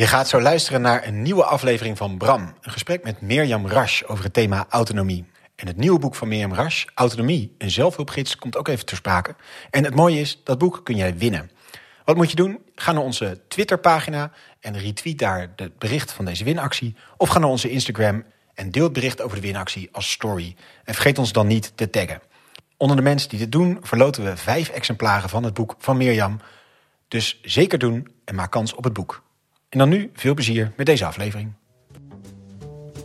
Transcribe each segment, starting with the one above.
Je gaat zo luisteren naar een nieuwe aflevering van Bram. Een gesprek met Mirjam Rasch over het thema autonomie. En het nieuwe boek van Mirjam Rasch, Autonomie, een zelfhulpgids, komt ook even ter sprake. En het mooie is, dat boek kun jij winnen. Wat moet je doen? Ga naar onze Twitterpagina en retweet daar het bericht van deze winactie. Of ga naar onze Instagram en deel het bericht over de winactie als story. En vergeet ons dan niet te taggen. Onder de mensen die dit doen, verloten we vijf exemplaren van het boek van Mirjam. Dus zeker doen en maak kans op het boek. En dan nu veel plezier met deze aflevering.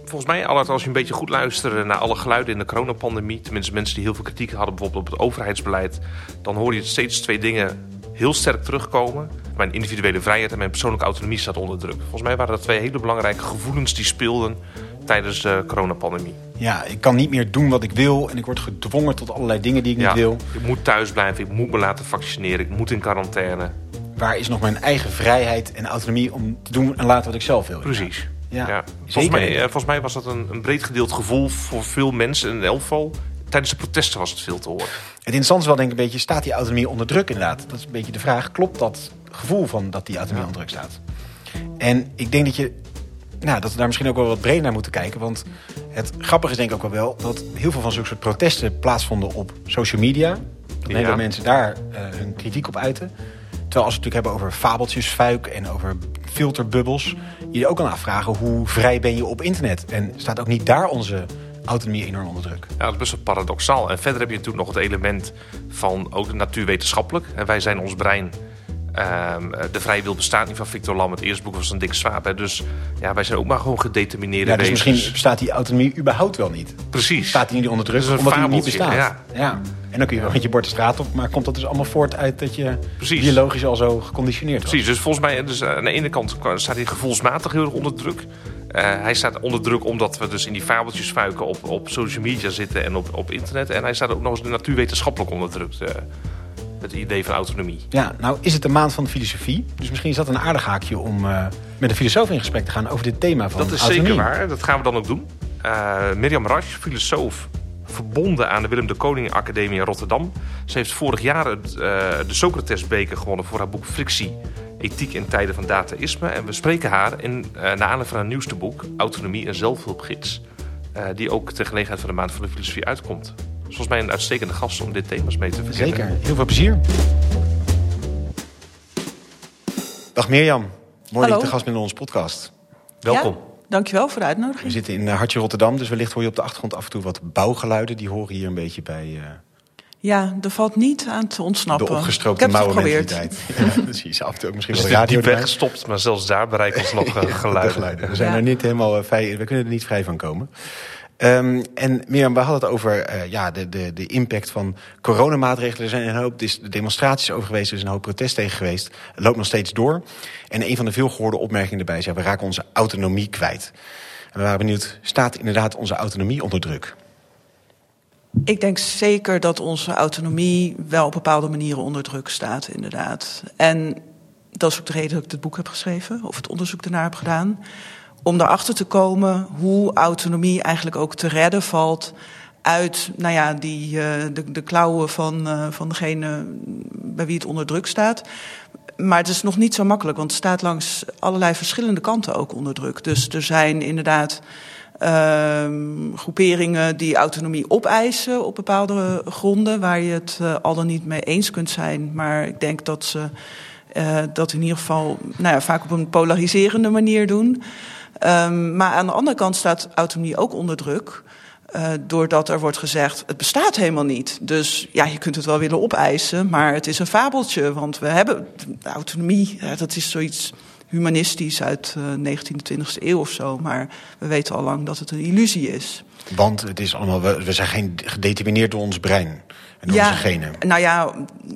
Volgens mij, Allard, als je een beetje goed luistert naar alle geluiden in de coronapandemie, tenminste mensen die heel veel kritiek hadden bijvoorbeeld op het overheidsbeleid, dan hoor je steeds twee dingen heel sterk terugkomen. Mijn individuele vrijheid en mijn persoonlijke autonomie staat onder druk. Volgens mij waren dat twee hele belangrijke gevoelens die speelden tijdens de coronapandemie. Ja, ik kan niet meer doen wat ik wil en ik word gedwongen tot allerlei dingen die ik Ja, niet wil. Ik moet thuis blijven, ik moet me laten vaccineren, ik moet in quarantaine. Waar is nog mijn eigen vrijheid en autonomie om te doen en laten wat ik zelf wil? Precies. Ja. Volgens, mij, eh, volgens mij was dat een, een breed gedeeld gevoel voor veel mensen. In elk geval, tijdens de protesten was het veel te horen. Het interessante is wel denk ik een beetje, staat die autonomie onder druk inderdaad? Dat is een beetje de vraag, klopt dat gevoel van dat die autonomie onder druk staat? En ik denk dat je, nou, dat we daar misschien ook wel wat breder naar moeten kijken. Want het grappige is denk ik ook wel wel dat heel veel van zulke soort protesten plaatsvonden op social media. Dat Ja. mensen daar eh, hun kritiek op uiten. Terwijl als we het natuurlijk hebben over fabeltjesfuik en over filterbubbels... je je ook kan afvragen hoe vrij ben je op internet? En staat ook niet daar onze autonomie enorm onder druk? Ja, dat is best wel paradoxaal. En verder heb je natuurlijk nog het element van ook natuurwetenschappelijk. En wij zijn ons brein. Ehm, de vrije wil bestaat niet van Victor Lam. Het eerste boek was een dik zwaap. Hè. Dus ja, wij zijn ook maar gewoon gedetermineerde Ja, dus wezens. misschien bestaat die autonomie überhaupt wel niet. Precies. Staat die niet onder druk Dat is een omdat die niet fabeltje, bestaat? ja. En dan kun je wel met je bord de straat op, maar komt dat dus allemaal voort uit dat je Precies. biologisch al zo geconditioneerd was? Precies, dus volgens mij dus aan de ene kant staat hij gevoelsmatig heel erg onder druk. Eh, hij staat onder druk omdat we dus in die fabeltjes fuiken op, op social media zitten en op, op internet. En hij staat ook nog eens natuurwetenschappelijk onder druk. eh, het idee van autonomie. Ja, nou is het de maand van de filosofie. Dus misschien is dat een aardig haakje om eh, met een filosoof in gesprek te gaan over dit thema van Dat is autonomie. zeker waar, dat gaan we dan ook doen. Eh Mirjam Rasch, filosoof, verbonden aan de Willem de Koning Academie in Rotterdam. Ze heeft vorig jaar het, eh, de Socratesbeker gewonnen voor haar boek Frictie, Ethiek in tijden van dataïsme. En we spreken haar in, eh naar aanleiding van haar nieuwste boek, Autonomie en Zelfhulpgids. die ook ter gelegenheid van de Maand van de Filosofie uitkomt. Dus volgens mij een uitstekende gast om dit thema's mee te verkennen. Zeker, heel veel plezier. Dag Mirjam, mooi dat Hallo. je te gast bent in onze podcast. Welkom. Ja, dankjewel voor de We uitnodiging. zitten in eh, Hartje Rotterdam, dus wellicht hoor je op de achtergrond af en toe wat bouwgeluiden. Die horen hier een beetje bij eh, Ja, er valt niet aan te ontsnappen. de opgestroopte Ik heb het mouwen geprobeerd. mentaliteit. Ja, precies, af en toe ook misschien We wel radio diep erbij. weggestopt, maar zelfs daar bereiken ons nog eh, De geluiden. geluiden. We zijn Ja. er niet helemaal vrij, we kunnen er niet vrij van komen. Ehm, en Mirjam, we hadden het over eh, ja, de, de, de impact van coronamaatregelen. Er zijn een hoop demonstraties over geweest, er is een hoop protest tegen geweest. Het loopt nog steeds door. En een van de veel gehoorde opmerkingen erbij is, ja, we raken onze autonomie kwijt. En we waren benieuwd, staat inderdaad onze autonomie onder druk? Ik denk zeker dat onze autonomie wel op bepaalde manieren onder druk staat, inderdaad. En dat is ook de reden dat ik dit boek heb geschreven, of het onderzoek ernaar heb gedaan. Om erachter te komen hoe autonomie eigenlijk ook te redden valt uit nou ja, die, eh, de, de klauwen van, eh, van degene bij wie het onder druk staat. Maar het is nog niet zo makkelijk, want het staat langs allerlei verschillende kanten ook onder druk. Dus er zijn inderdaad ehm, groeperingen die autonomie opeisen op bepaalde gronden, waar je het eh, al dan niet mee eens kunt zijn. Maar ik denk dat ze dat in ieder geval nou ja, vaak op een polariserende manier doen. Ehm, maar aan de andere kant staat autonomie ook onder druk. eh, doordat er wordt gezegd, het bestaat helemaal niet. Dus ja, je kunt het wel willen opeisen, maar het is een fabeltje. Want we hebben de autonomie, dat is zoiets humanistisch uit eh 19e, 20e eeuw of zo. Maar we weten al lang dat het een illusie is. Want het is allemaal, we, we zijn geen gedetermineerd door ons brein en door onze genen. Nou ja,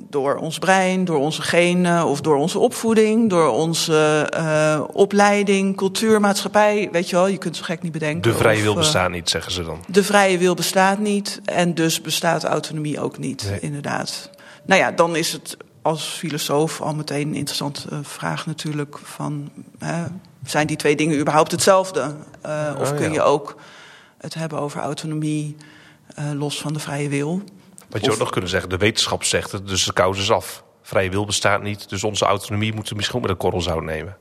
door ons brein, door onze genen of door onze opvoeding, door onze eh, opleiding, cultuur, maatschappij. Weet je wel, je kunt het zo gek niet bedenken. De vrije Of, wil eh, bestaat niet, zeggen ze dan. de vrije wil bestaat niet en dus bestaat autonomie ook niet, Nee. inderdaad. Nou ja, dan is het als filosoof al meteen een interessante eh, vraag natuurlijk van... Hè, zijn die twee dingen überhaupt hetzelfde? Of Oh, kun ja. je ook het hebben over autonomie los van de vrije wil? Wat je Of- ook nog kunnen zeggen, de wetenschap zegt het, dus de kous is af. Vrije wil bestaat niet, dus onze autonomie moeten we misschien ook met een korrel zout nemen.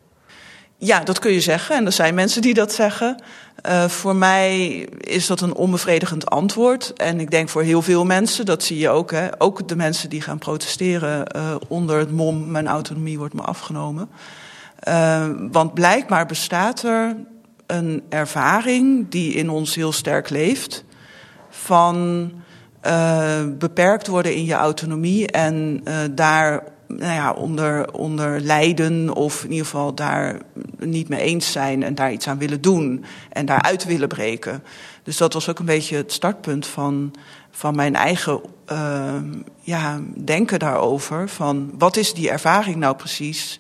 Ja, dat kun je zeggen. En er zijn mensen die dat zeggen. Uh, voor mij is dat een onbevredigend antwoord. En ik denk voor heel veel mensen, dat zie je ook. Hè, ook de mensen die gaan protesteren uh, onder het mom... mijn autonomie wordt me afgenomen. Uh, want blijkbaar bestaat er een ervaring die in ons heel sterk leeft... van beperkt worden in je autonomie en daar nou ja, onder, onder lijden of in ieder geval daar niet mee eens zijn en daar iets aan willen doen en daaruit willen breken. Dus dat was ook een beetje het startpunt van, van mijn eigen uh, ja, denken daarover. Van wat is die ervaring nou precies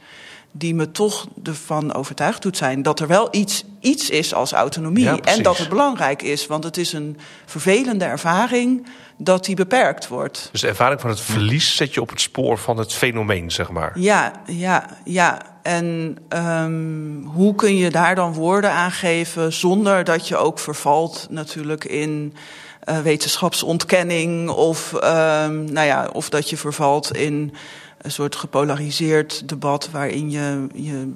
die me toch ervan overtuigd doet zijn dat er wel iets, iets is als autonomie. en dat het belangrijk is, want het is een vervelende ervaring dat die beperkt wordt. Dus de ervaring van het verlies zet je op het spoor van het fenomeen, zeg maar. Ja, ja, ja. En um, hoe kun je daar dan woorden aan geven zonder dat je ook vervalt natuurlijk in uh, wetenschapsontkenning of, um, nou ja, of dat je vervalt in een soort gepolariseerd debat waarin je je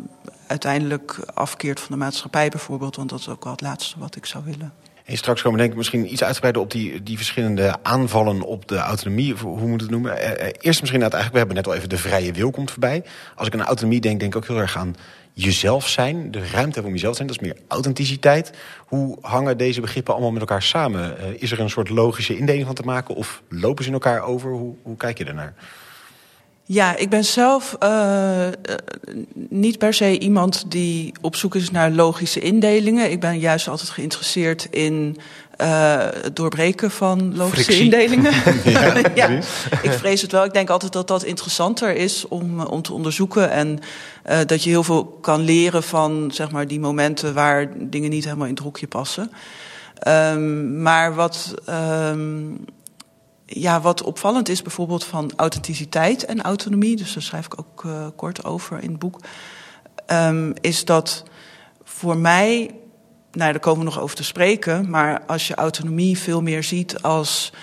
uiteindelijk afkeert van de maatschappij bijvoorbeeld, want dat is ook wel het laatste wat ik zou willen. En straks komen denk ik misschien iets uitgebreider op die, die verschillende aanvallen op de autonomie. Hoe moet het noemen? Eh, eh, eerst misschien eigenlijk, we hebben net al even de vrije wil komt voorbij. Als ik aan autonomie denk, denk ik ook heel erg aan jezelf zijn. De ruimte hebben om jezelf te zijn, dat is meer authenticiteit. Hoe hangen deze begrippen allemaal met elkaar samen? Uh, is er een soort logische indeling van te maken? Of lopen ze in elkaar over? Hoe, hoe kijk je ernaar? Ja, ik ben zelf uh, niet per se iemand die op zoek is naar logische indelingen. Ik ben juist altijd geïnteresseerd in uh, het doorbreken van logische Frictie. indelingen. ja, ja, ik vrees het wel. Ik denk altijd dat dat interessanter is om, om te onderzoeken. En uh, dat je heel veel kan leren van zeg maar, die momenten waar dingen niet helemaal in het hokje passen. Um, maar wat. Um, ja, wat opvallend is bijvoorbeeld van authenticiteit en autonomie, dus daar schrijf ik ook uh, kort over in het boek, um, is dat voor mij, nou daar komen we nog over te spreken, maar als je autonomie veel meer ziet als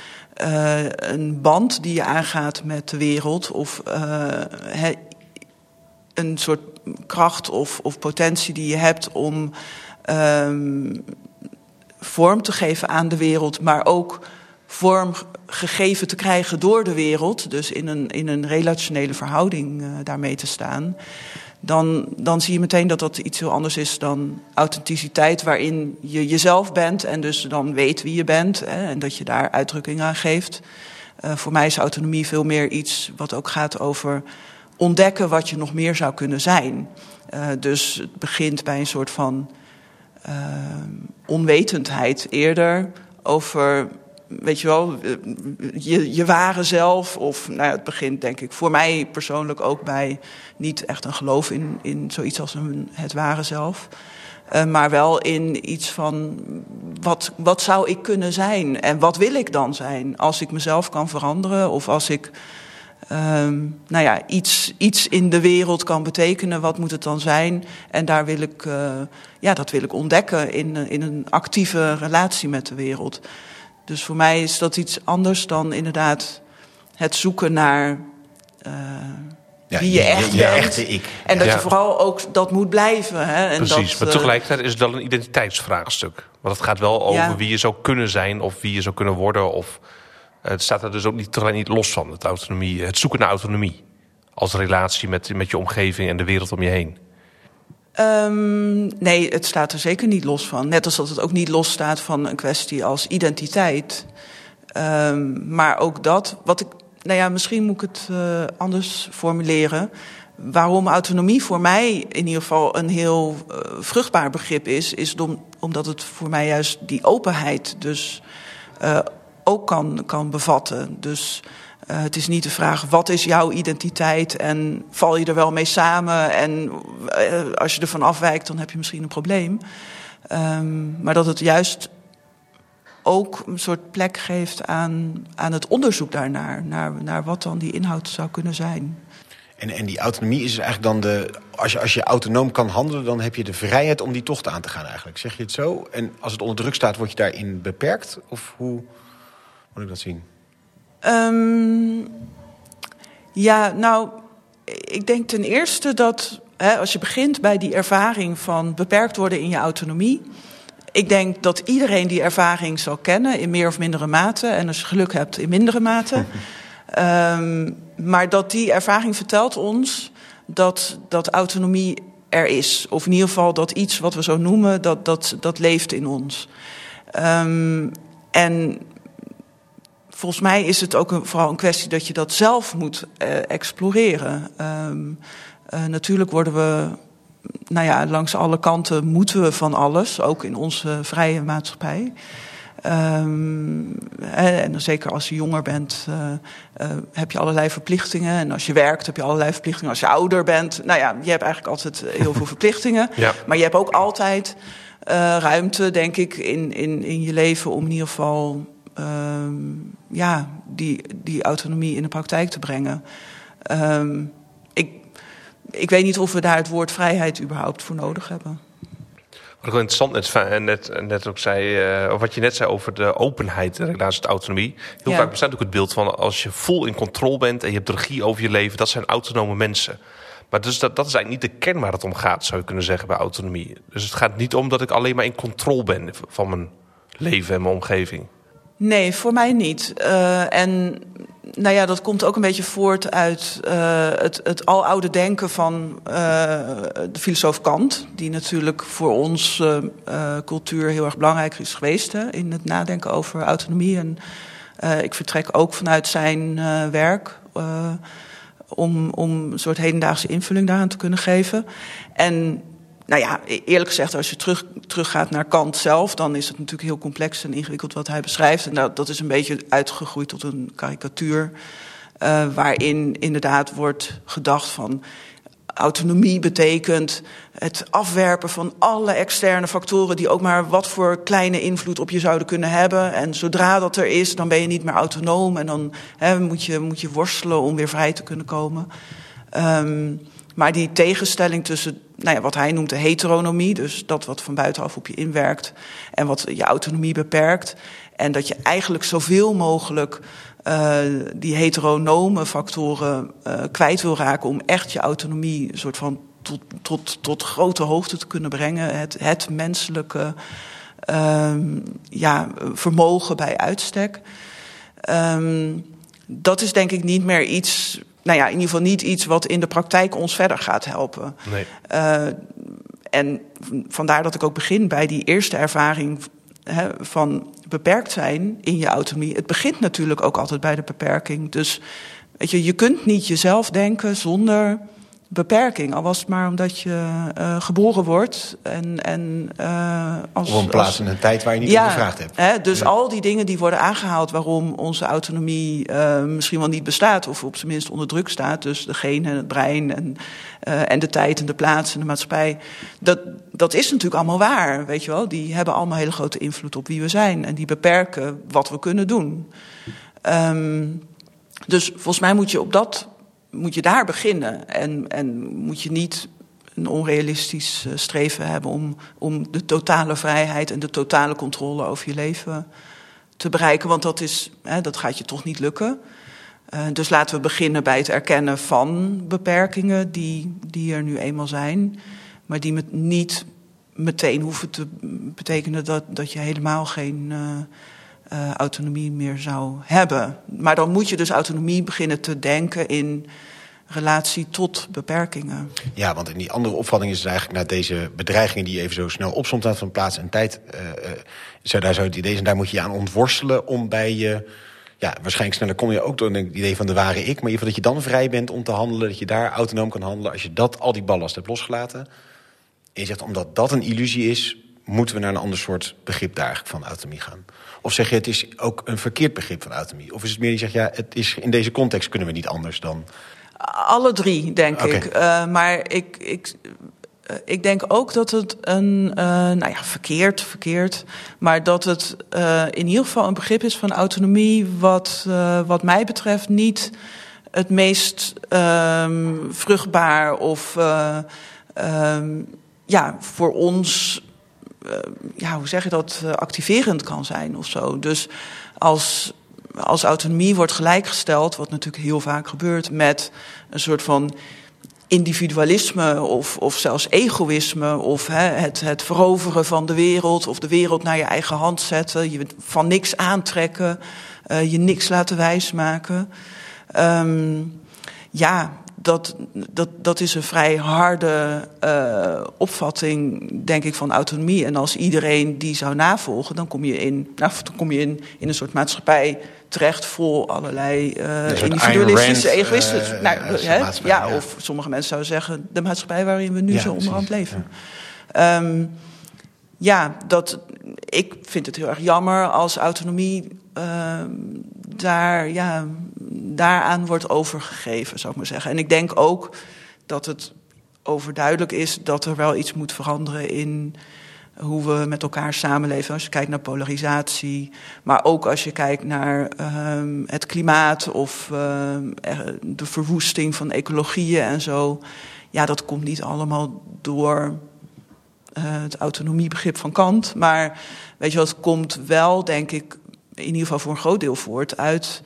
uh, een band die je aangaat met de wereld of he, een soort kracht of, of potentie die je hebt om um, vorm te geven aan de wereld, maar ook vorm gegeven te krijgen door de wereld, dus in een, in een relationele verhouding uh, daarmee te staan, dan, dan zie je meteen dat dat iets heel anders is dan authenticiteit, waarin je jezelf bent en dus dan weet wie je bent hè, en dat je daar uitdrukking aan geeft. Uh, voor mij is autonomie veel meer iets wat ook gaat over ontdekken wat je nog meer zou kunnen zijn. Uh, dus het begint bij een soort van onwetendheid eerder over weet je wel, je, je ware zelf. Of nou ja, het begint denk ik voor mij persoonlijk ook bij niet echt een geloof in, in zoiets als een, het ware zelf. Uh, maar wel in iets van wat, wat zou ik kunnen zijn en wat wil ik dan zijn als ik mezelf kan veranderen of als ik um, nou ja, iets, iets in de wereld kan betekenen, wat moet het dan zijn? En daar wil ik, uh, ja, dat wil ik ontdekken in, in een actieve relatie met de wereld. Dus voor mij is dat iets anders dan inderdaad het zoeken naar uh, ja, wie je echt je, je, echte ik. En dat ja. je vooral ook dat moet blijven. Hè? En Precies, dat, maar tegelijkertijd is het wel een identiteitsvraagstuk. Want het gaat wel over ja. wie je zou kunnen zijn of wie je zou kunnen worden. Of, uh, het staat er dus ook niet, niet los van, het, autonomie, het zoeken naar autonomie. Als relatie met, met je omgeving en de wereld om je heen. Um, nee, het staat er zeker niet los van. Net als dat het ook niet los staat van een kwestie als identiteit. Um, maar ook dat, wat ik, nou ja, misschien moet ik het uh, anders formuleren. Waarom autonomie voor mij in ieder geval een heel uh, vruchtbaar begrip is, is omdat het voor mij juist die openheid dus uh, ook kan, kan bevatten. Dus uh, het is niet de vraag wat is jouw identiteit en val je er wel mee samen en uh, als je ervan afwijkt dan heb je misschien een probleem. Um, maar dat het juist ook een soort plek geeft aan, aan het onderzoek daarnaar, naar, naar wat dan die inhoud zou kunnen zijn. En, en die autonomie is eigenlijk dan de. Als je, als je autonoom kan handelen, dan heb je de vrijheid om die tocht aan te gaan, eigenlijk. Zeg je het zo? En als het onder druk staat, word je daarin beperkt? Of hoe moet ik dat zien? Um, ja, nou, ik denk ten eerste dat hè, als je begint bij die ervaring van beperkt worden in je autonomie. Ik denk dat iedereen die ervaring zal kennen in meer of mindere mate. En als je geluk hebt, in mindere mate. um, maar dat die ervaring vertelt ons dat, dat autonomie er is. Of in ieder geval dat iets wat we zo noemen, dat, dat, dat leeft in ons. Um, en volgens mij is het ook een, vooral een kwestie dat je dat zelf moet uh, exploreren. Um, uh, natuurlijk worden we, nou ja, langs alle kanten moeten we van alles, ook in onze vrije maatschappij. Um, en zeker als je jonger bent, uh, uh, heb je allerlei verplichtingen. En als je werkt, heb je allerlei verplichtingen. Als je ouder bent, nou ja, je hebt eigenlijk altijd heel veel verplichtingen. Ja. Maar je hebt ook altijd uh, ruimte, denk ik, in, in, in je leven om in ieder geval um, ja, die, die autonomie in de praktijk te brengen. Um, ik, ik weet niet of we daar het woord vrijheid überhaupt voor nodig hebben. Wat ik wel interessant net, net, net ook zei, uh, of wat je net zei over de openheid relatie tot autonomie. Heel ja. vaak bestaat ook het beeld van als je vol in controle bent en je hebt regie over je leven, dat zijn autonome mensen. Maar dus dat, dat is eigenlijk niet de kern waar het om gaat, zou je kunnen zeggen, bij autonomie. Dus het gaat niet om dat ik alleen maar in controle ben van mijn leven en mijn omgeving. Nee, voor mij niet. Uh, en nou ja, dat komt ook een beetje voort uit uh, het, het aloude denken van uh, de filosoof Kant, die natuurlijk voor uh, cultuur heel erg belangrijk is geweest in het nadenken over autonomie. En ik vertrek ook vanuit zijn werk om, om een soort hedendaagse invulling daaraan te kunnen geven. En nou ja, e-, eerlijk gezegd, als je terug, teruggaat naar Kant zelf, dan is het natuurlijk heel complex en ingewikkeld wat hij beschrijft. En dat, dat is een beetje uitgegroeid tot een karikatuur. Uh, waarin inderdaad wordt gedacht van autonomie betekent het afwerpen van alle externe factoren die ook maar wat voor kleine invloed op je zouden kunnen hebben. En zodra dat er is, dan ben je niet meer autonoom en dan moet, je, moet je worstelen om weer vrij te kunnen komen. Um, maar die tegenstelling tussen nou ja, wat hij noemt de heteronomie, dus dat wat van buitenaf op je inwerkt en wat je autonomie beperkt. En dat je eigenlijk zoveel mogelijk uh, die heteronome factoren uh, kwijt wil raken om echt je autonomie soort van tot, tot, tot grote hoogte te kunnen brengen. Het, het menselijke uh, ja, vermogen bij uitstek. Um, dat is denk ik niet meer iets nou ja, in ieder geval niet iets wat in de praktijk ons verder gaat helpen. Nee. Uh, en vandaar dat ik ook begin bij die eerste ervaring hè, van beperkt zijn in je autonomie. Het begint natuurlijk ook altijd bij de beperking. Dus weet je, je kunt niet jezelf denken zonder beperking. Al was het maar omdat je uh, geboren wordt. En, en, uh, als, Op een plaats en een tijd waar je niet ja, om gevraagd hebt. Hè, dus ja. al die dingen die worden aangehaald waarom onze autonomie uh, misschien wel niet bestaat. Of op zijn minst onder druk staat. Dus de genen, het brein en, en de tijd en de plaats en de maatschappij. Dat, dat is natuurlijk allemaal waar, weet je wel. Die hebben allemaal hele grote invloed op wie we zijn. En die beperken wat we kunnen doen. Um, dus volgens mij moet je op dat moet je daar beginnen. En, en moet je niet een onrealistisch uh, streven hebben om, om de totale vrijheid en de totale controle over je leven te bereiken. Want dat, is, hè, dat gaat je toch niet lukken. Uh, dus laten we beginnen bij het erkennen van beperkingen die, die er nu eenmaal zijn. Maar die met niet meteen hoeven te betekenen dat, dat je helemaal geen. Uh, uh, autonomie meer zou hebben. Maar dan moet je dus autonomie beginnen te denken in relatie tot beperkingen. Ja, want in die andere opvatting is het eigenlijk naar deze bedreigingen die je even zo snel opzomt van plaats en tijd. Uh, daar zou het idee zijn, daar moet je je aan ontworstelen om bij je. Ja, waarschijnlijk sneller kom je ook door het idee van de ware ik. Maar in ieder geval dat je dan vrij bent om te handelen. Dat je daar autonoom kan handelen. Als je dat, al die ballast hebt losgelaten. En je zegt, omdat dat een illusie is, moeten we naar een ander soort begrip daar eigenlijk van autonomie gaan. Of zeg je, het is ook een verkeerd begrip van autonomie? Of is het meer die zegt, ja, het is, in deze context kunnen we niet anders dan... Alle drie, denk okay. ik. Uh, maar ik, ik, uh, ik denk ook dat het een, uh, nou ja, verkeerd, verkeerd. Maar dat het in ieder geval een begrip is van autonomie, wat, wat mij betreft niet het meest um, vruchtbaar of um, ja, voor ons ja, hoe zeg je dat, uh, activerend kan zijn of zo. Dus als, als autonomie wordt gelijkgesteld, wat natuurlijk heel vaak gebeurt, met een soort van individualisme of, of zelfs egoïsme of hè, het, het veroveren van de wereld of de wereld naar je eigen hand zetten, je van niks aantrekken, uh, je niks laten wijsmaken. Um, ja, dat, dat, dat is een vrij harde uh, opvatting, denk ik, van autonomie. En als iedereen die zou navolgen, dan kom je in, nou, dan kom je in, in een soort maatschappij terecht vol allerlei uh, individualistische, egoïstische. Uh, nou, ja, ja, of sommige mensen zouden zeggen de maatschappij waarin we nu ja, zo onderhand leven. Ja. Um, ja, dat, ik vind het heel erg jammer als autonomie uh, daar, ja, daaraan wordt overgegeven, zou ik maar zeggen. En ik denk ook dat het overduidelijk is dat er wel iets moet veranderen in hoe we met elkaar samenleven. Als je kijkt naar polarisatie, maar ook als je kijkt naar uh, het klimaat of uh, de verwoesting van ecologieën en zo. Ja, dat komt niet allemaal door het autonomiebegrip van Kant. Maar weet je wat, komt wel, denk ik, in ieder geval voor een groot deel voort uit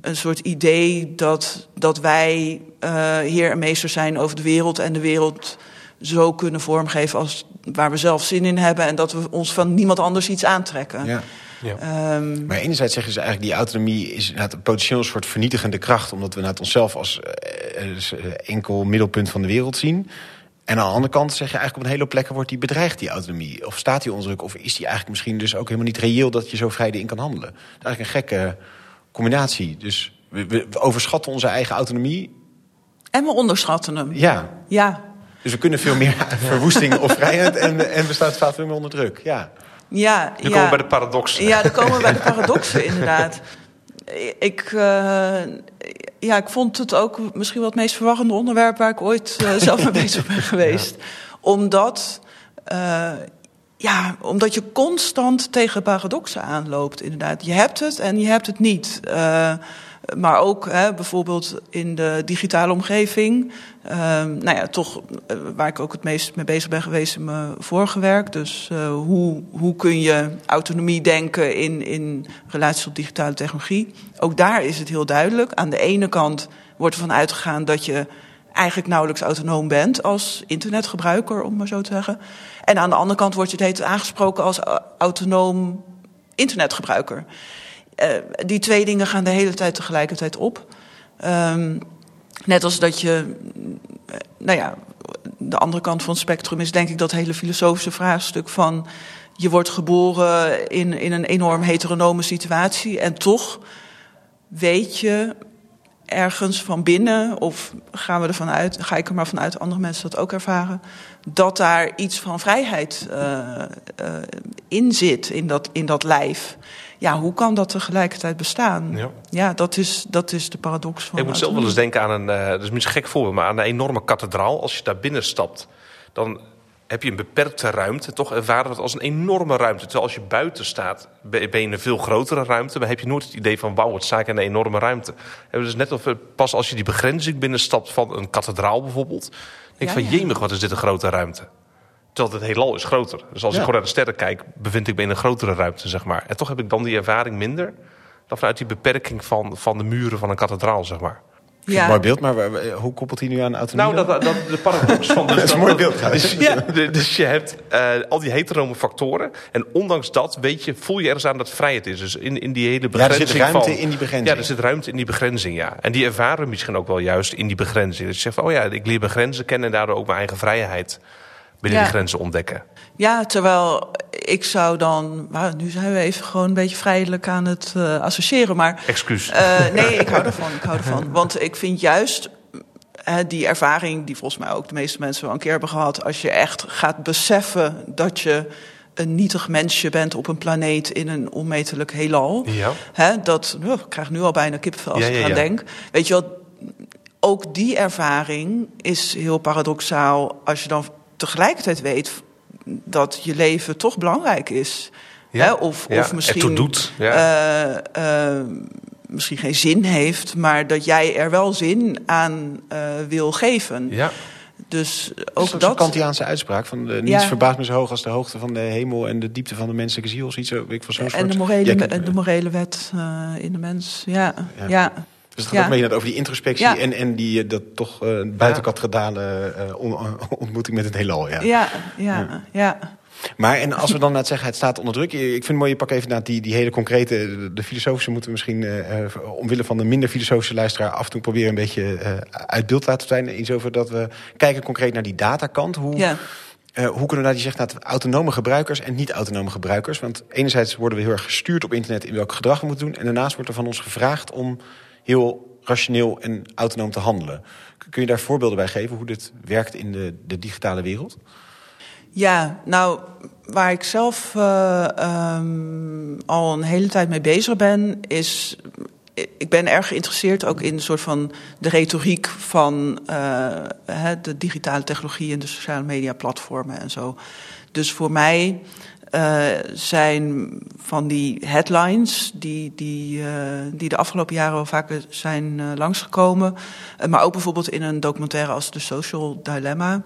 een soort idee dat, dat wij uh, heer en meester zijn over de wereld en de wereld zo kunnen vormgeven als waar we zelf zin in hebben en dat we ons van niemand anders iets aantrekken. Ja. Ja. Um, maar enerzijds zeggen ze eigenlijk die autonomie is een potentieel soort vernietigende kracht, omdat we het onszelf als uh, enkel middelpunt van de wereld zien. En aan de andere kant zeg je eigenlijk op een hele plekken wordt die bedreigd, die autonomie. Of staat die onder druk, of is die eigenlijk misschien dus ook helemaal niet reëel dat je zo vrij in kan handelen. Dat is eigenlijk een gekke combinatie. Dus we, we, we overschatten onze eigen autonomie. En we onderschatten hem. Ja. Ja. Dus we kunnen veel meer verwoesting of vrijheid en, en we staan vaak veel meer onder druk. Ja. Ja, dan ja. komen we bij de paradoxen. Ja, dan komen we bij de paradoxen, inderdaad. Ik, uh, ja, ik vond het ook misschien wel het meest verwarrende onderwerp waar ik ooit uh, zelf mee bezig ben geweest. Ja. Omdat, uh, ja, omdat je constant tegen paradoxen aanloopt, inderdaad. Je hebt het en je hebt het niet. Maar ook hè, bijvoorbeeld in de digitale omgeving. nou ja, toch waar ik ook het meest mee bezig ben geweest in mijn vorige werk. Dus hoe, hoe kun je autonomie denken in, in relatie tot digitale technologie. Ook daar is het heel duidelijk. Aan de ene kant wordt ervan uitgegaan dat je eigenlijk nauwelijks autonoom bent als internetgebruiker, om maar zo te zeggen. En aan de andere kant wordt je het aangesproken als autonoom internetgebruiker. Uh, die twee dingen gaan de hele tijd tegelijkertijd op. Um, net als dat je, nou ja, de andere kant van het spectrum is denk ik dat hele filosofische vraagstuk van je wordt geboren in, in een enorm heteronome situatie en toch weet je ergens van binnen, of gaan we ervan uit, ga ik er maar vanuit, andere mensen dat ook ervaren, dat daar iets van vrijheid uh, in zit, in dat, in dat lijf. Ja, hoe kan dat tegelijkertijd bestaan? Ja, ja dat, is, dat is de paradox van. Ik moet zelf wel eens denken aan een, uh, dat is misschien gek voorbeeld, maar aan een enorme kathedraal. Als je daar binnen stapt, dan heb je een beperkte ruimte. Toch ervaren het als een enorme ruimte. Terwijl als je buiten staat, ben je in een veel grotere ruimte. Maar heb je nooit het idee van, wauw, het staat in een enorme ruimte. En dus net of pas als je die begrenzing binnenstapt van een kathedraal bijvoorbeeld. denk ja, van, jemig, wat is dit een grote ruimte. Terwijl het heelal is groter. Dus als ja. ik gewoon naar de sterren kijk, bevind ik me in een grotere ruimte, zeg maar. En toch heb ik dan die ervaring minder dan vanuit die beperking van, van de muren van een kathedraal, zeg maar. Ja. Een mooi beeld, maar hoe koppelt hij nu aan autonomie? Nou, dat, dat, de paradox van... Dus dat is een mooi beeld, dus, ja, dus je hebt uh, al die heterome factoren. En ondanks dat weet je, voel je ergens aan dat vrijheid is. Dus in, in die hele begrenzing Ja, er zit ruimte van, in die begrenzing. Ja, er zit ruimte in die begrenzing, ja. En die ervaren misschien ook wel juist in die begrenzing. Dus je zegt van, oh ja, ik leer mijn grenzen kennen... en daardoor ook mijn eigen vrijheid binnen Ja. die grenzen ontdekken. Ja, terwijl ik zou dan. Nou, nu zijn we even gewoon een beetje vrijelijk aan het uh, associëren. Maar. Excuus. Uh, nee, ik hou ervan. Ik hou ervan. Want ik vind juist. Uh, die ervaring, die volgens mij ook de meeste mensen wel een keer hebben gehad. Als je echt gaat beseffen dat je een nietig mensje bent op een planeet in een onmetelijk heelal. Ja. Hè, dat, oh, ik krijg nu al bijna kipvel als Ja, ik ja, aan ja. denk. Weet je wel, ook die ervaring is heel paradoxaal als je dan tegelijkertijd weet dat je leven toch belangrijk is. Ja, Hè? Of, ja, of misschien, doet, ja. eh, eh, misschien geen zin heeft, maar dat jij er wel zin aan eh, wil geven. Ja. Dus Dat is ook ook zo'n dat. Kantiaanse uitspraak. Van de, niets Ja. verbaast me zo hoog als de hoogte van de hemel en de diepte van de menselijke ziel. Of iets ik van zo'n En soort. de morele, de morele wet eh, in de mens. Ja, Ja. Dus het gaat Ja. ook mee over die introspectie Ja. en, en die eh, dat toch eh buitenkathedrale eh, on- ontmoeting met het heelal. Ja. Ja, ja, ja. Maar en als we dan net zeggen, het staat onder druk. Ik vind het mooi, je pak even naar die, die hele concrete, de, de filosofische moeten we misschien, eh, eh, omwille van de minder filosofische luisteraar, af en toe proberen een beetje eh, uit beeld te laten zijn. Iets over dat we kijken concreet naar die datakant. Hoe, ja. eh, hoe kunnen we nou die zegt naar autonome gebruikers en niet-autonome gebruikers? Want enerzijds worden we heel erg gestuurd op internet in welk gedrag we moeten doen. En daarnaast wordt er van ons gevraagd om heel rationeel en autonoom te handelen. Kun je daar voorbeelden bij geven hoe dit werkt in de, de digitale wereld? Ja, nou, waar ik zelf eh, ehm, al een hele tijd mee bezig ben, is. Ik ben erg geïnteresseerd ook in een soort van de retoriek van eh, de digitale technologie en de sociale media platformen en zo. Dus voor mij eh, zijn van die headlines die, die, eh, die de afgelopen jaren wel vaker zijn eh, langsgekomen. maar ook bijvoorbeeld in een documentaire als The Social Dilemma.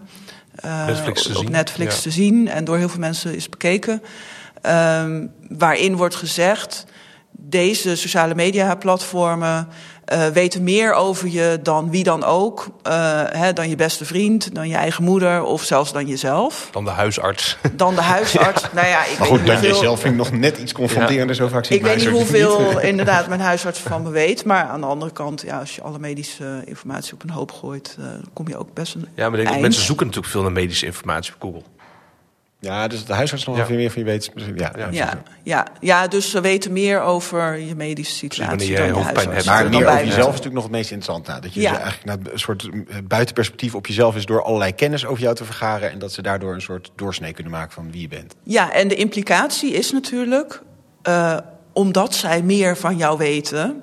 Netflix te op zien, Netflix ja. te zien en door heel veel mensen is bekeken. Ehm, waarin wordt gezegd: deze sociale media platformen eh, weten meer over je dan wie dan ook. eh, hè, dan je beste vriend, dan je eigen moeder of zelfs dan jezelf. Dan de huisarts. Dan de huisarts. nou ja, ik Maar weet goed, niet dat je hoeveel- zelf vind ik nog net iets confronterender. Zo vaak zie ik weet niet hoeveel niet. inderdaad mijn huisarts van me weet. Maar aan de andere kant, ja, als je alle medische informatie op een hoop gooit, eh, dan kom je ook best een Ja, maar denk, eind. mensen zoeken natuurlijk veel naar medische informatie op Google. Ja, dus de huisarts nog Ja. meer van je weet. Ja, Ja. Ja, ja, ja, dus ze weten meer over je medische situatie wanneer jij dan je hoofdpijn huisarts. hebt. Maar meer over jezelf is natuurlijk nog het meest interessant. Nou, dat je Ja. dus eigenlijk naar een soort eh, buitenperspectief op jezelf is door allerlei kennis over jou te vergaren. En dat ze daardoor een soort doorsnee kunnen maken van wie je bent. Ja, en de implicatie is natuurlijk, eh, omdat zij meer van jou weten,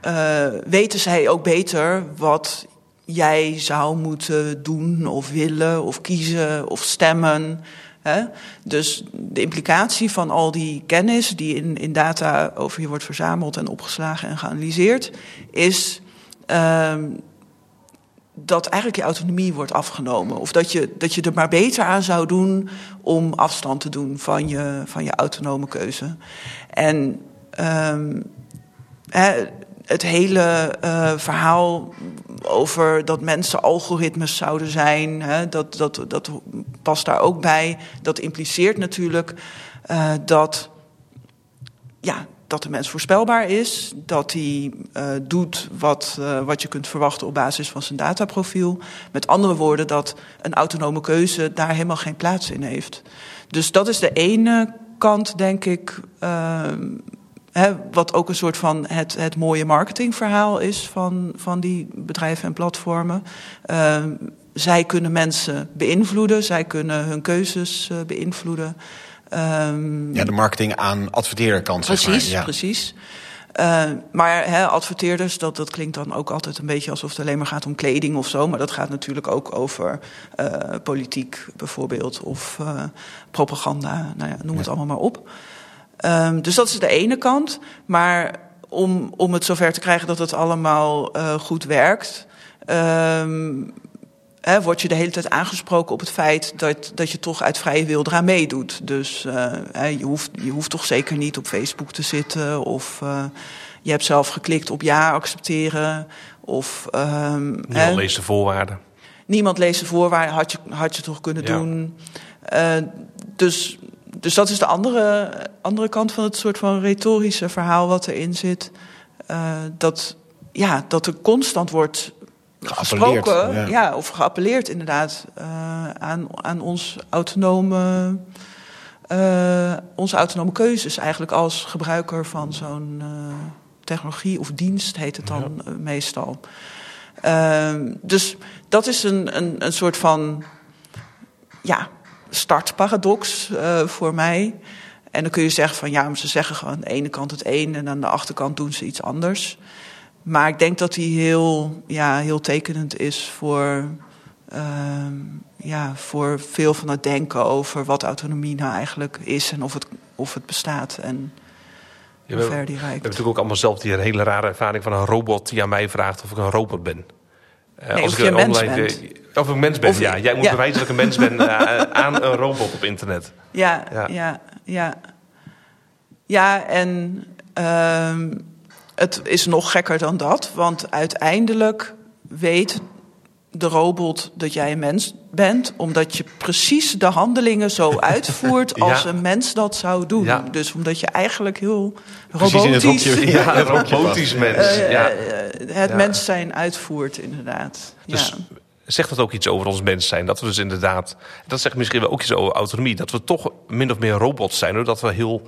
eh, weten zij ook beter wat jij zou moeten doen of willen of kiezen of stemmen. Hè? Dus de implicatie van al die kennis die in, in data over je wordt verzameld en opgeslagen en geanalyseerd, is ehm, dat eigenlijk je autonomie wordt afgenomen. Of dat je, dat je er maar beter aan zou doen om afstand te doen van je, van je autonome keuze. En ehm, hè, het hele eh, verhaal over dat mensen algoritmes zouden zijn, hè, dat, dat, dat past daar ook bij. Dat impliceert natuurlijk eh, dat ja, dat de mens voorspelbaar is, dat hij eh, doet wat, eh, wat je kunt verwachten op basis van zijn dataprofiel. Met andere woorden, dat een autonome keuze daar helemaal geen plaats in heeft. Dus dat is de ene kant, denk ik, ehm, wat ook een soort van het, het mooie marketingverhaal is van, van die bedrijven en platformen. Ehm, zij kunnen mensen beïnvloeden, zij kunnen hun keuzes eh, beïnvloeden. Ehm, Ja, de marketing aan zeg maar. Precies, Ja. precies. Eh, maar adverteerders, dat, dat klinkt dan ook altijd een beetje alsof het alleen maar gaat om kleding of zo. Maar dat gaat natuurlijk ook over eh, politiek bijvoorbeeld of eh, propaganda. Nou ja, noem het allemaal maar op. Ehm, dus dat is de ene kant. Maar om, om het zover te krijgen dat het allemaal eh, goed werkt. ehm, hè, word je de hele tijd aangesproken op het feit dat, dat je toch uit vrije wil eraan meedoet. Dus eh, hè, je, hoeft, je hoeft toch zeker niet op Facebook te zitten. Of eh, je hebt zelf geklikt op ja accepteren. Of ehm, hè, Niemand leest de voorwaarden. niemand leest de voorwaarden, had je, had je toch kunnen Ja. doen. Dus, dus dat is de andere, andere kant van het soort van retorische verhaal wat erin zit. Eh, dat, ja, dat er constant wordt gesproken, ja. ja. of geappelleerd inderdaad, eh, aan, aan ons autonome, eh, onze autonome keuzes eigenlijk als gebruiker van zo'n technologie of dienst heet het dan meestal. Ehm, dus dat is een, een, een soort van ja, startparadox eh, voor mij. En dan kun je zeggen van ja, maar ze zeggen gewoon aan de ene kant het een en aan de achterkant doen ze iets anders. Maar ik denk dat die heel, ja, heel tekenend is voor, ehm, ja, voor veel van het denken over wat autonomie nou eigenlijk is en of het, of het bestaat en Ja, hoe we, ver die we hebben natuurlijk ook allemaal zelf die hele rare ervaring van een robot die aan mij vraagt of ik een robot ben. Eh, Nee, als ik een mens online- bent. Of ik een mens ben, Of- ja. Jij moet ja. bewijzen dat ik een mens ben eh, aan een robot op internet. Ja, Ja. ja, ja. Ja, en ehm, het is nog gekker dan dat, want uiteindelijk weet de robot dat jij een mens bent, omdat je precies de handelingen zo uitvoert als Ja. een mens dat zou doen. Ja. Dus omdat je eigenlijk heel robotisch hokje. Ja, robotisch mens. ja. eh, het mens zijn uitvoert, inderdaad. Dus ja. Zegt dat ook iets over ons mens zijn? Dat we dus inderdaad, dat zegt misschien wel ook iets over autonomie, dat we toch min of meer robots zijn, doordat we heel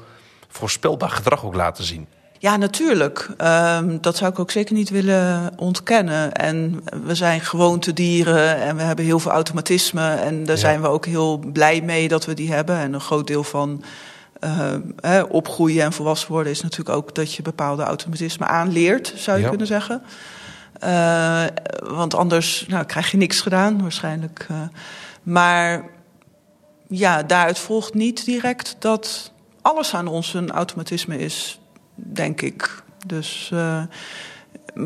voorspelbaar gedrag ook laten zien. Ja, natuurlijk. Ehm, dat zou ik ook zeker niet willen ontkennen. En we zijn gewoontedieren en we hebben heel veel automatisme. En daar Ja. zijn we ook heel blij mee dat we die hebben. En een groot deel van eh, hè, opgroeien en volwassen worden is natuurlijk ook dat je bepaalde automatisme aanleert, zou je Ja. kunnen zeggen. Eh, want anders nou, krijg je niks gedaan, waarschijnlijk. eh. maar ja, daaruit volgt niet direct dat alles aan ons een automatisme is, denk ik. Dus eh,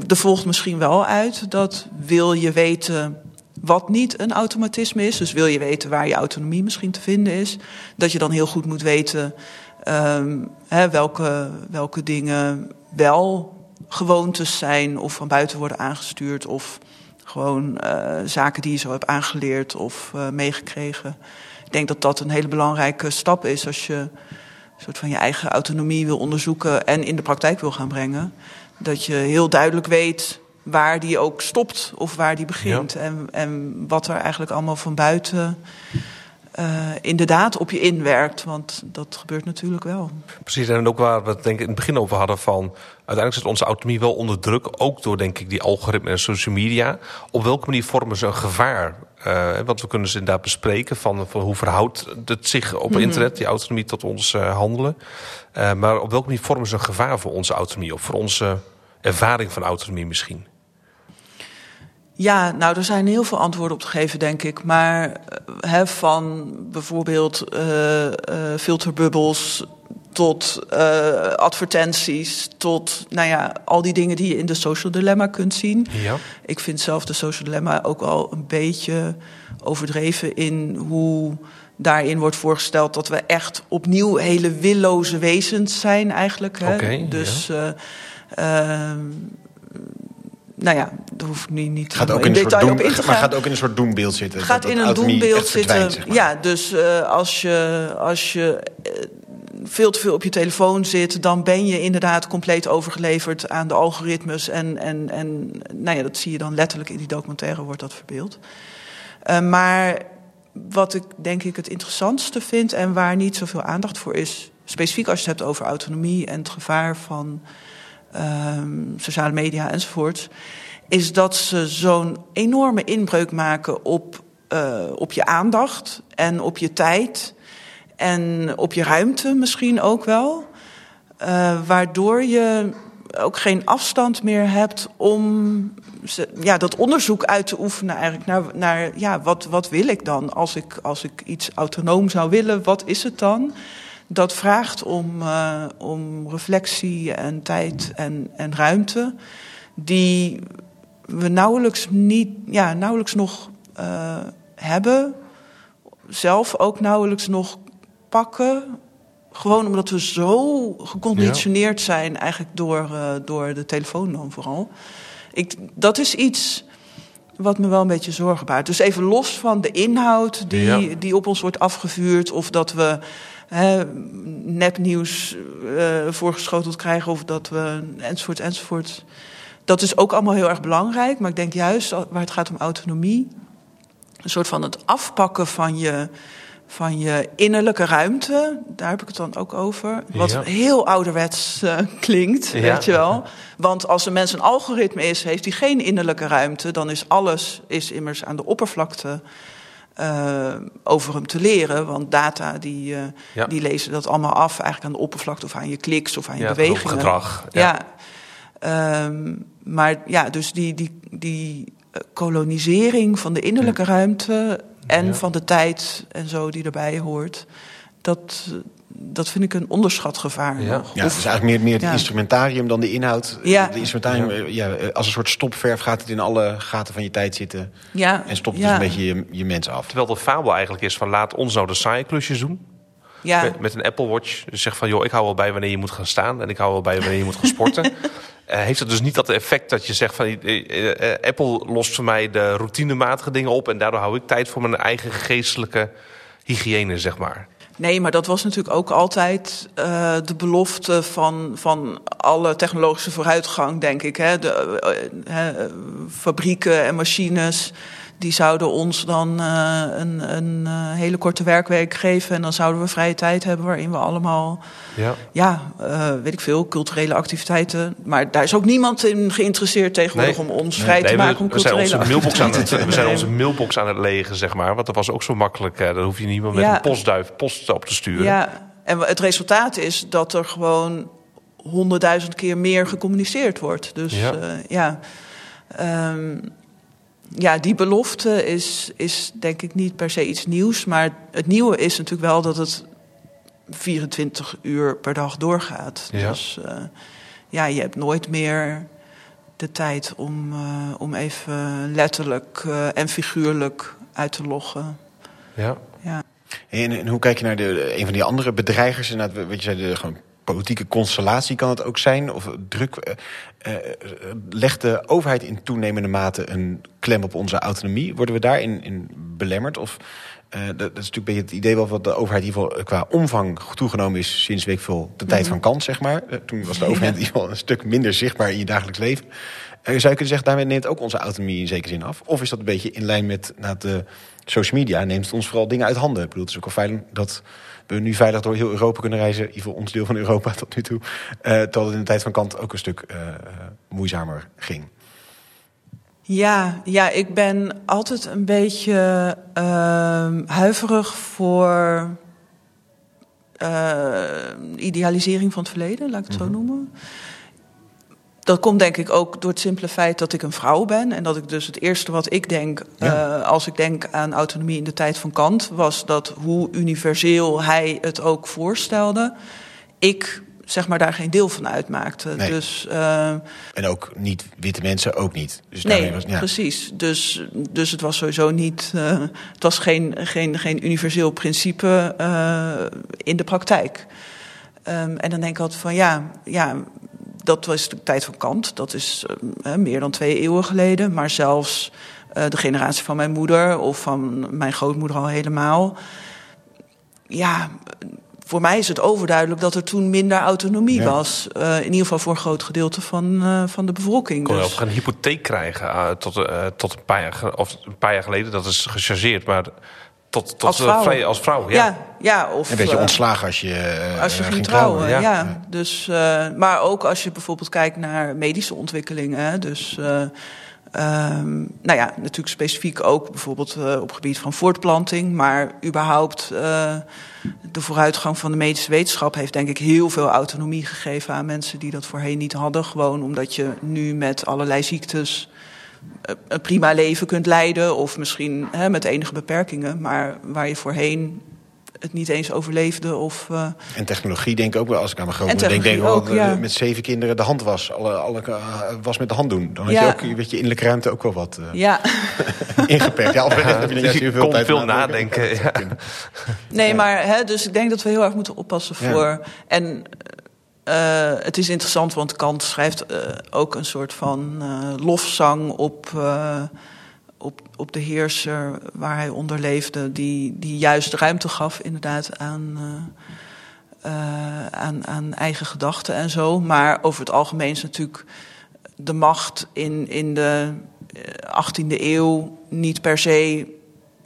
er volgt misschien wel uit dat wil je weten wat niet een automatisme is, dus wil je weten waar je autonomie misschien te vinden is, dat je dan heel goed moet weten ehm, hè, welke, welke dingen wel gewoontes zijn of van buiten worden aangestuurd of gewoon eh, zaken die je zo hebt aangeleerd of eh, meegekregen. Ik denk dat dat een hele belangrijke stap is als je een soort van je eigen autonomie wil onderzoeken en in de praktijk wil gaan brengen. Dat je heel duidelijk weet waar die ook stopt of waar die begint. En, en wat er eigenlijk allemaal van buiten eh, inderdaad op je inwerkt. Want dat gebeurt natuurlijk wel. Precies, en ook waar we het denk ik in het begin over hadden van... uiteindelijk zit onze autonomie wel onder druk. Ook door denk ik die algoritmen en social media. Op welke manier vormen ze een gevaar? Eh, want we kunnen ze inderdaad bespreken van, van hoe verhoudt het zich op internet... die autonomie tot ons eh, handelen. Maar op welke manier vormen ze een gevaar voor onze autonomie? Of voor onze ervaring van autonomie misschien? Ja, nou, er zijn heel veel antwoorden op te geven, denk ik. Maar eh, hè, van bijvoorbeeld eh, eh, filterbubbels tot advertenties, tot nou ja, al die dingen die je in de social dilemma kunt zien. Ja. Ik vind zelf de social dilemma ook al een beetje overdreven in hoe daarin wordt voorgesteld dat we echt opnieuw hele willoze wezens zijn eigenlijk. Hè? Dus eh, ehm, nou ja, daar hoef ik nu niet Gaat ook in soort detail op in te maar gaan. gaat ook in een soort doembeeld zitten. Gaat Dat- in dat een doembeeld zitten. zeg maar. Ja, dus eh, als je, als je eh, veel te veel op je telefoon zit, dan ben je inderdaad compleet overgeleverd aan de algoritmes. En, en, en nou ja, dat zie je dan letterlijk in die documentaire, wordt dat verbeeld. Eh, maar wat ik denk ik het interessantste vind en waar niet zoveel aandacht voor is, specifiek als je het hebt over autonomie en het gevaar van ehm, sociale media enzovoort, is dat ze zo'n enorme inbreuk maken op, eh, op je aandacht en op je tijd en op je ruimte misschien ook wel. Eh, waardoor je ook geen afstand meer hebt om ja, dat onderzoek uit te oefenen eigenlijk naar, naar ja, wat, wat wil ik dan als ik, als ik iets autonoom zou willen, wat is het dan? Dat vraagt om, eh, om reflectie en tijd en, en ruimte die we nauwelijks, niet, ja, nauwelijks nog eh, hebben, zelf ook nauwelijks nog pakken. Gewoon omdat we zo geconditioneerd zijn, eigenlijk door, eh, door de telefoon dan vooral. Ik, dat is iets wat me wel een beetje zorgen baart. Dus even los van de inhoud die, Ja. die op ons wordt afgevuurd, of dat we hè, nepnieuws eh, voorgeschoteld krijgen, of dat we enzovoort, enzovoort. Dat is ook allemaal heel erg belangrijk. Maar ik denk juist waar het gaat om autonomie, een soort van het afpakken van je, van je innerlijke ruimte. Daar heb ik het dan ook over. Wat Ja. heel ouderwets eh, klinkt, Ja. weet je wel. Want als een mens een algoritme is, heeft hij geen innerlijke ruimte. Dan is alles is immers aan de oppervlakte eh, over hem te leren. Want data die, eh, Ja. die lezen dat allemaal af, eigenlijk aan de oppervlakte of aan je kliks of aan je Ja, bewegingen. gedrag. Ja. Ja. Ehm, maar ja, dus die, die, die eh, kolonisering van de innerlijke ruimte en van de tijd en zo die erbij hoort, dat, dat vind ik een onderschat gevaar Ja. nog. Ja, het is eigenlijk meer, meer het Ja. instrumentarium dan de inhoud. Ja. De instrumentarium, ja. als een soort stopverf gaat het in alle gaten van je tijd zitten. ja, En stopt ja. dus een beetje je, je mens af. Terwijl de fabel eigenlijk is van laat ons nou de saaie klusjes doen. Ja. met, met een Apple Watch. Dus zeg van, joh, ik hou wel bij wanneer je moet gaan staan. En ik hou wel bij wanneer je moet gaan sporten. Eh, heeft het dus niet dat effect dat je zegt van... eh, eh, Apple lost voor mij de routinematige dingen op... en daardoor hou ik tijd voor mijn eigen geestelijke hygiëne, zeg maar. Nee, maar dat was natuurlijk ook altijd eh, de belofte van, van alle technologische vooruitgang, denk ik. Hè? De, eh, eh, fabrieken en machines die zouden ons dan eh, een, een eh, hele korte werkweek geven. En dan zouden we vrije tijd hebben waarin we allemaal, Ja. ja, eh, weet ik veel, culturele activiteiten. Maar daar is ook niemand in geïnteresseerd tegenwoordig Nee. om ons vrij te Nee, maken we, om zijn culturele onze mailbox aan het, we zijn onze mailbox aan het legen, zeg maar. Want dat was ook zo makkelijk. Dan hoef je niet meer met Ja. een postduif post op te sturen. Ja, en het resultaat is dat er gewoon honderdduizend keer meer gecommuniceerd wordt. Dus Ja. ja, ja. Ja die belofte is, is denk ik niet per se iets nieuws. Maar het nieuwe is natuurlijk wel dat het 24 uur per dag doorgaat. Ja. Dus eh, ja, je hebt nooit meer de tijd om, eh, om even letterlijk eh, en figuurlijk uit te loggen. Ja. Ja. En, en hoe kijk je naar de, een van die andere bedreigers? Inderdaad, wat je zei, de gewoon politieke constellatie kan het ook zijn. Of druk. eh, legt de overheid in toenemende mate een klem op onze autonomie? Worden we daarin in belemmerd? Of eh, dat, dat is natuurlijk bij het idee wel wat de overheid in ieder geval qua omvang toegenomen is sinds week veel de tijd van kant, zeg maar. Toen was de overheid in ieder geval een stuk minder zichtbaar in je dagelijks leven. Zou je kunnen zeggen, daarmee neemt ook onze autonomie in zekere zin af? Of is dat een beetje in lijn met nou, de social media? Neemt het ons vooral dingen uit handen? Ik bedoel, het is ook wel fijn dat we nu veilig door heel Europa kunnen reizen. In ieder geval ons deel van Europa tot nu toe. Eh terwijl het in de tijd van kant ook een stuk eh, eh, moeizamer ging. Ja, ja, ik ben altijd een beetje ehm, huiverig voor eh, idealisering van het verleden, laat ik het zo noemen. Dat komt denk ik ook door het simpele feit dat ik een vrouw ben. En dat ik dus het eerste wat ik denk, Ja. eh, als ik denk aan autonomie in de tijd van Kant, was dat hoe universeel hij het ook voorstelde, ik zeg maar daar geen deel van uitmaakte. Nee. Dus eh, En ook niet witte mensen, ook niet. Dus Nee, was, ja. precies. Dus, dus het was sowieso niet. eh, het was geen, geen, geen universeel principe in de praktijk. Ehm, en dan denk ik altijd van ja, ja, dat was de tijd van Kant. Dat is eh, meer dan twee eeuwen geleden. Maar zelfs eh, de generatie van mijn moeder of van mijn grootmoeder al helemaal. Ja, voor mij is het overduidelijk dat er toen minder autonomie Ja. was. Eh, in ieder geval voor een groot gedeelte van, eh, van de bevolking. kon je Dus- ook een hypotheek krijgen tot, tot een, paar jaar, of een paar jaar geleden. Dat is gechargeerd, maar tot, tot Als eh, vrouw. vrij als vrouw. Ja. Ja, ja, of Een beetje eh, ontslagen als je, eh, als je eh, ging trouwen. ja. ja. Dus, eh, maar ook als je bijvoorbeeld kijkt naar medische ontwikkelingen. Dus, eh, ehm, nou ja, natuurlijk specifiek ook bijvoorbeeld eh, op het gebied van voortplanting. Maar überhaupt eh, de vooruitgang van de medische wetenschap heeft denk ik heel veel autonomie gegeven aan mensen die dat voorheen niet hadden. Gewoon omdat je nu met allerlei ziektes eh, een prima leven kunt leiden. Of misschien hè, met enige beperkingen. Maar waar je voorheen het niet eens overleefde. Of, eh, En technologie denk ik ook wel. Als ik aan mijn grootmoeder En denk, denk ik wel ook, dat, ja. met zeven kinderen de hand was. Alle, alle eh, was met de hand doen. Dan had Ja. je ook je weet je innerlijke ruimte ook wel wat eh, ja, ingeperkt. Ja, of heb je heel veel kon tijd veel nadenken, Ja, kunnen. nee, maar hè, dus ik denk dat we heel erg moeten oppassen Ja. voor. En eh, het is interessant, want Kant schrijft eh, ook een soort van eh, lofzang op, op, op de heerser waar hij onder leefde, die, die juist ruimte gaf, inderdaad, aan. aan, aan eigen gedachten en zo. Maar over het algemeen is natuurlijk de macht in, in de eh, 18e eeuw niet per se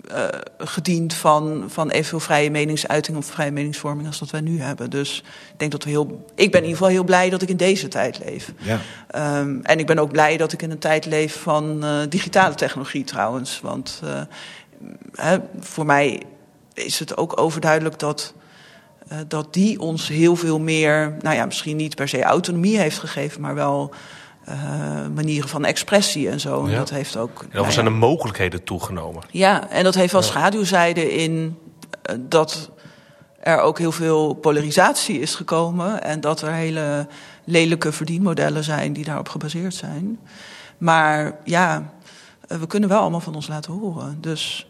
eh, gediend van, van evenveel vrije meningsuiting of vrije meningsvorming als dat wij nu hebben. Dus ik denk dat we heel. Ik ben in ieder geval heel blij dat ik in deze tijd leef. Ja. Ehm, en ik ben ook blij dat ik in een tijd leef van eh, digitale technologie trouwens. Want eh, hè, voor mij is het ook overduidelijk dat, dat die ons heel veel meer, nou ja, misschien niet per se autonomie heeft gegeven, maar wel manieren van expressie en zo. En Ja. dat heeft ook. En nou er zijn ja, de mogelijkheden toegenomen. ja, en dat heeft wel schaduwzijde in eh, dat er ook heel veel polarisatie is gekomen. En dat er hele lelijke verdienmodellen zijn die daarop gebaseerd zijn. Maar ja, eh, we kunnen wel allemaal van ons laten horen. Dus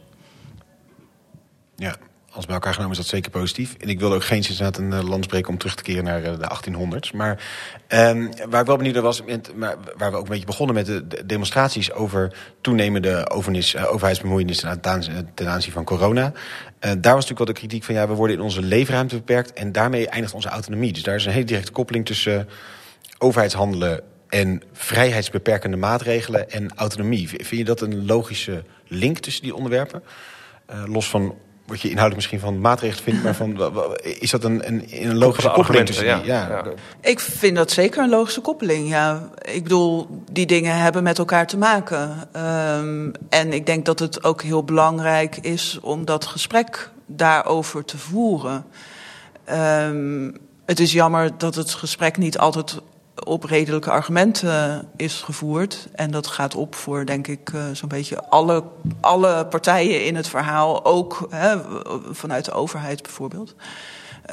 Ja, Als bij elkaar genomen is dat zeker positief. En ik wilde ook geen zin een uh, land spreken om terug te keren naar de 1800s. Maar um, waar ik wel benieuwd was, maar waar we ook een beetje begonnen met de demonstraties over toenemende overheidsbemoeienis ten aanzien van corona. daar was natuurlijk wel de kritiek van ja, we worden in onze leefruimte beperkt en daarmee eindigt onze autonomie. Dus daar is een hele directe koppeling tussen overheidshandelen en vrijheidsbeperkende maatregelen en autonomie. Vind je dat een logische link tussen die onderwerpen? Los van wat je inhoudelijk misschien van maatregelen vindt, maar van, is dat een, een, een logische koppeling tussen die? Ja. ja. Ik vind dat zeker een logische koppeling, ja. Ik bedoel, die dingen hebben met elkaar te maken. Um, en ik denk dat het ook heel belangrijk is om dat gesprek daarover te voeren. Um, het is jammer dat het gesprek niet altijd op redelijke argumenten is gevoerd. En dat gaat op voor, denk ik, uh, zo'n beetje alle, alle partijen in het verhaal. Ook hè, vanuit de overheid bijvoorbeeld.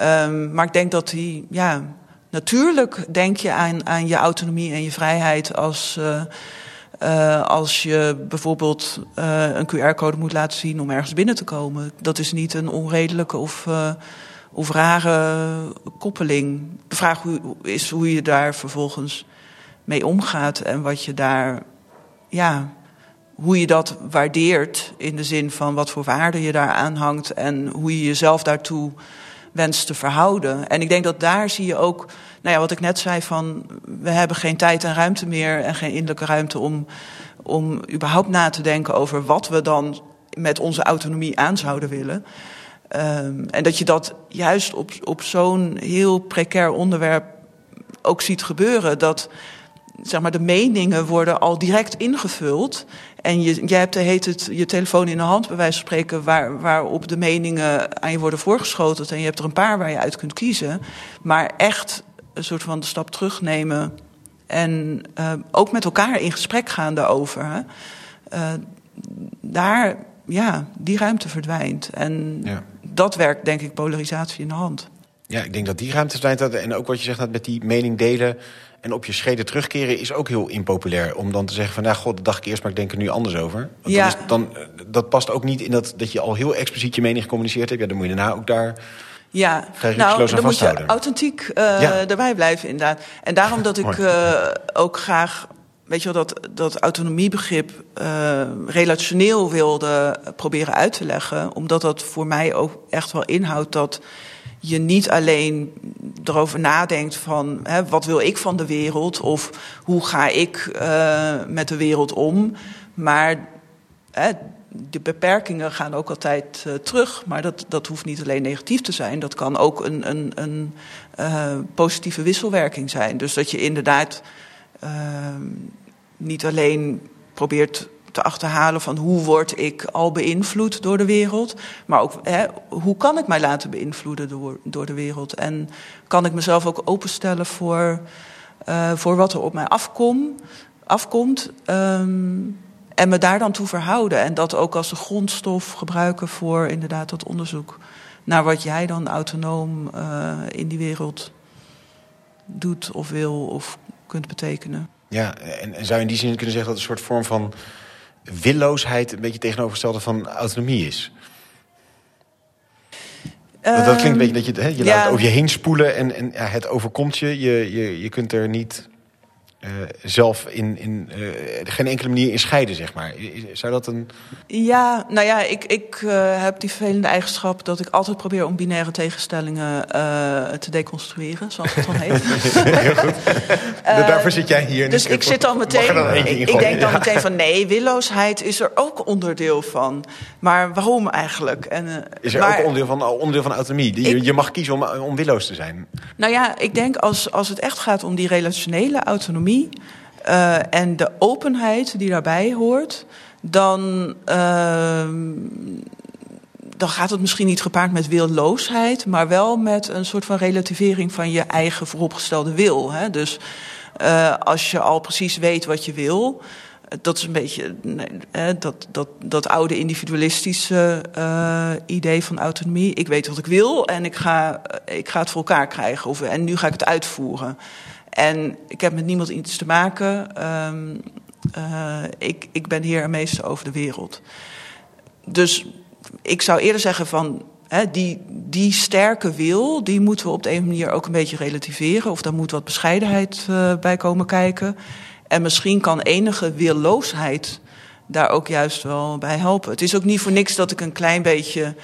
Um, maar ik denk dat die, ja, natuurlijk denk je aan, aan je autonomie en je vrijheid als. Uh, als je bijvoorbeeld een QR-code moet laten zien om ergens binnen te komen. Dat is niet een onredelijke of of rare koppeling. De vraag is hoe je daar vervolgens mee omgaat en wat je daar, ja, hoe je dat waardeert in de zin van wat voor waarde je daar aanhangt en hoe je jezelf daartoe wenst te verhouden. En ik denk dat daar zie je ook, nou ja, wat ik net zei van we hebben geen tijd en ruimte meer en geen innerlijke ruimte om, om überhaupt na te denken over wat we dan met onze autonomie aan zouden willen. Um, en dat je dat juist op, op zo'n heel precair onderwerp ook ziet gebeuren. Dat zeg maar, de meningen worden al direct ingevuld. En je, jij hebt heet het, je telefoon in de hand, bij wijze van spreken, waar, waarop de meningen aan je worden voorgeschoten. En je hebt er een paar waar je uit kunt kiezen. Maar echt een soort van de stap terugnemen. En uh, ook met elkaar in gesprek gaan daarover. Uh, daar, ja, die ruimte verdwijnt. En ja dat werkt denk ik polarisatie in de hand. Ja, ik denk dat die ruimte verdwijnt. En ook wat je zegt met die mening delen en op je schreden terugkeren is ook heel impopulair. Om dan te zeggen van, nou god, dat dacht ik eerst, maar ik denk er nu anders over. Want ja. dan, dan, dat past ook niet in dat, dat je al heel expliciet je mening gecommuniceerd hebt. Ja, dan moet je daarna ook daar ja, nou, dan moet je authentiek uh, ja. erbij blijven inderdaad. En daarom dat ik uh, ook graag weet je wel, dat, dat autonomiebegrip uh, relationeel wilde proberen uit te leggen. Omdat dat voor mij ook echt wel inhoudt dat je niet alleen erover nadenkt van hè, wat wil ik van de wereld of hoe ga ik uh, met de wereld om. Maar hè, de beperkingen gaan ook altijd uh, terug. Maar dat, dat hoeft niet alleen negatief te zijn. Dat kan ook een, een, een positieve wisselwerking zijn. Dus dat je inderdaad niet alleen probeert te achterhalen van hoe word ik al beïnvloed door de wereld, maar ook hè, hoe kan ik mij laten beïnvloeden door, door de wereld? En kan ik mezelf ook openstellen voor, uh, voor wat er op mij afkom, afkomt um, en me daar dan toe verhouden? En dat ook als de grondstof gebruiken voor inderdaad dat onderzoek naar wat jij dan autonoom uh, in die wereld doet of wil of kunt betekenen. Ja, en, en, zou je in die zin kunnen zeggen dat een soort vorm van willoosheid een beetje tegenovergestelde van autonomie is? dat, dat, klinkt een beetje dat je, hè, je laat het over je heen spoelen en, en ja, het overkomt je. Je, je. je kunt er niet uh, zelf in, in uh, geen enkele manier in scheiden, zeg maar. Zou dat een... Ja, nou ja, ik, ik uh, heb die vervelende eigenschap... dat ik altijd probeer om binaire tegenstellingen te deconstrueren, zoals het dan heet. Heel goed. Daarvoor zit jij hier. Dus ik zit dan meteen... Dan ik, ik denk dan ja. meteen van... nee, willoosheid is er ook onderdeel van. Maar waarom eigenlijk? En, is er maar, ook onderdeel van, onderdeel van autonomie? Je, ik, je mag kiezen om, om willoos te zijn. Nou ja, ik denk als, als het echt gaat om die relationele autonomie uh, en de openheid die daarbij hoort, dan, uh, dan gaat het misschien niet gepaard met willoosheid, maar wel met een soort van relativering van je eigen vooropgestelde wil. Hè? Dus uh, als je al precies weet wat je wil, dat is een beetje dat, dat, dat oude individualistische idee van autonomie. Ik weet wat ik wil en ik ga, ik ga het voor elkaar krijgen. Of, en nu ga ik het uitvoeren. En ik heb met niemand iets te maken. Um, uh, ik, ik ben hier en meester over de wereld. Dus ik zou eerder zeggen van die, die sterke wil, die moeten we op de een manier ook een beetje relativeren. Of daar moet wat bescheidenheid uh, bij komen kijken. En misschien kan enige willoosheid daar ook juist wel bij helpen. Het is ook niet voor niks dat ik een klein beetje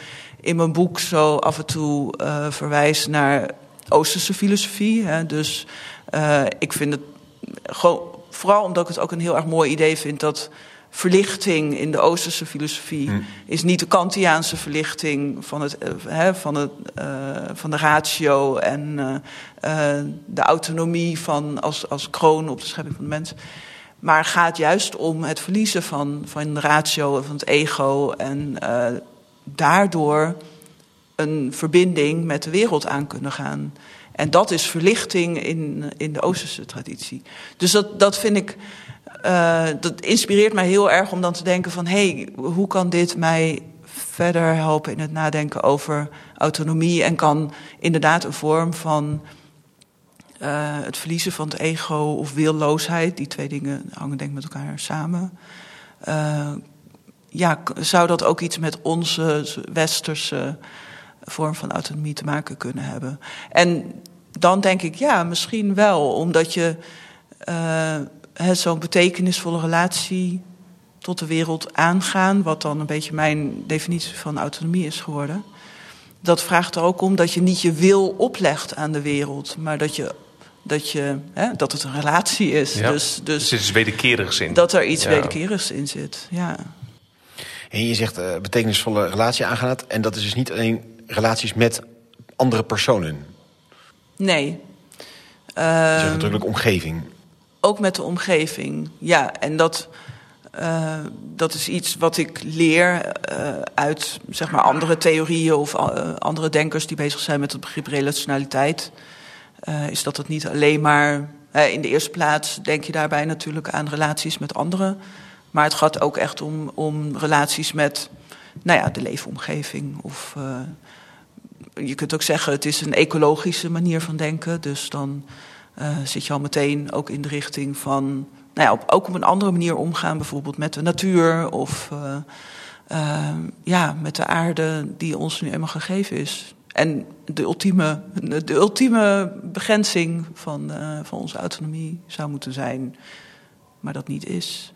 in mijn boek zo af en toe uh, verwijs naar Oosterse filosofie. Dus uh, ik vind het gewoon, vooral omdat ik het ook een heel erg mooi idee vind dat verlichting in de Oosterse filosofie mm. is niet de Kantiaanse verlichting van, het, uh, van, het, uh, van de ratio en uh, de autonomie van als, als kroon op de schepping van de mens. Maar gaat juist om het verliezen van, van de ratio en van het ego en daardoor een verbinding met de wereld aan kunnen gaan. En dat is verlichting in, in de Oosterse traditie. Dus dat, dat vind ik. Uh, dat inspireert mij heel erg om dan te denken van... hé, hey, hoe kan dit mij verder helpen in het nadenken over autonomie... en kan inderdaad een vorm van uh, het verliezen van het ego of willoosheid... die twee dingen hangen denk ik met elkaar samen... Uh, ja, zou dat ook iets met onze westerse vorm van autonomie te maken kunnen hebben? En dan denk ik ja, misschien wel, omdat je uh, zo'n betekenisvolle relatie tot de wereld aangaan, wat dan een beetje mijn definitie van autonomie is geworden. Dat vraagt er ook om dat je niet je wil oplegt aan de wereld, maar dat je dat, je, hè, dat het een relatie is. Ja. Dus, dus, dus er iets wederkerigs in. Dat er iets ja. wederkerigs in zit, ja. En je zegt uh, betekenisvolle relatie aangaan. En dat is dus niet alleen relaties met andere personen. Nee. Uh, natuurlijk omgeving. Ook met de omgeving, ja. En dat, uh, dat is iets wat ik leer uh, uit zeg maar, andere theorieën of andere denkers die bezig zijn met het begrip relationaliteit. is dat het niet alleen maar. in de eerste plaats denk je daarbij natuurlijk aan relaties met anderen. Maar het gaat ook echt om, om relaties met nou ja, de leefomgeving. Of je kunt ook zeggen, het is een ecologische manier van denken. Dus dan uh, zit je al meteen ook in de richting van, nou ja, op, ook op een andere manier omgaan, bijvoorbeeld met de natuur of uh, uh, ja, met de aarde die ons nu eenmaal gegeven is. En de ultieme, de ultieme begrenzing van, van onze autonomie zou moeten zijn, maar dat niet is.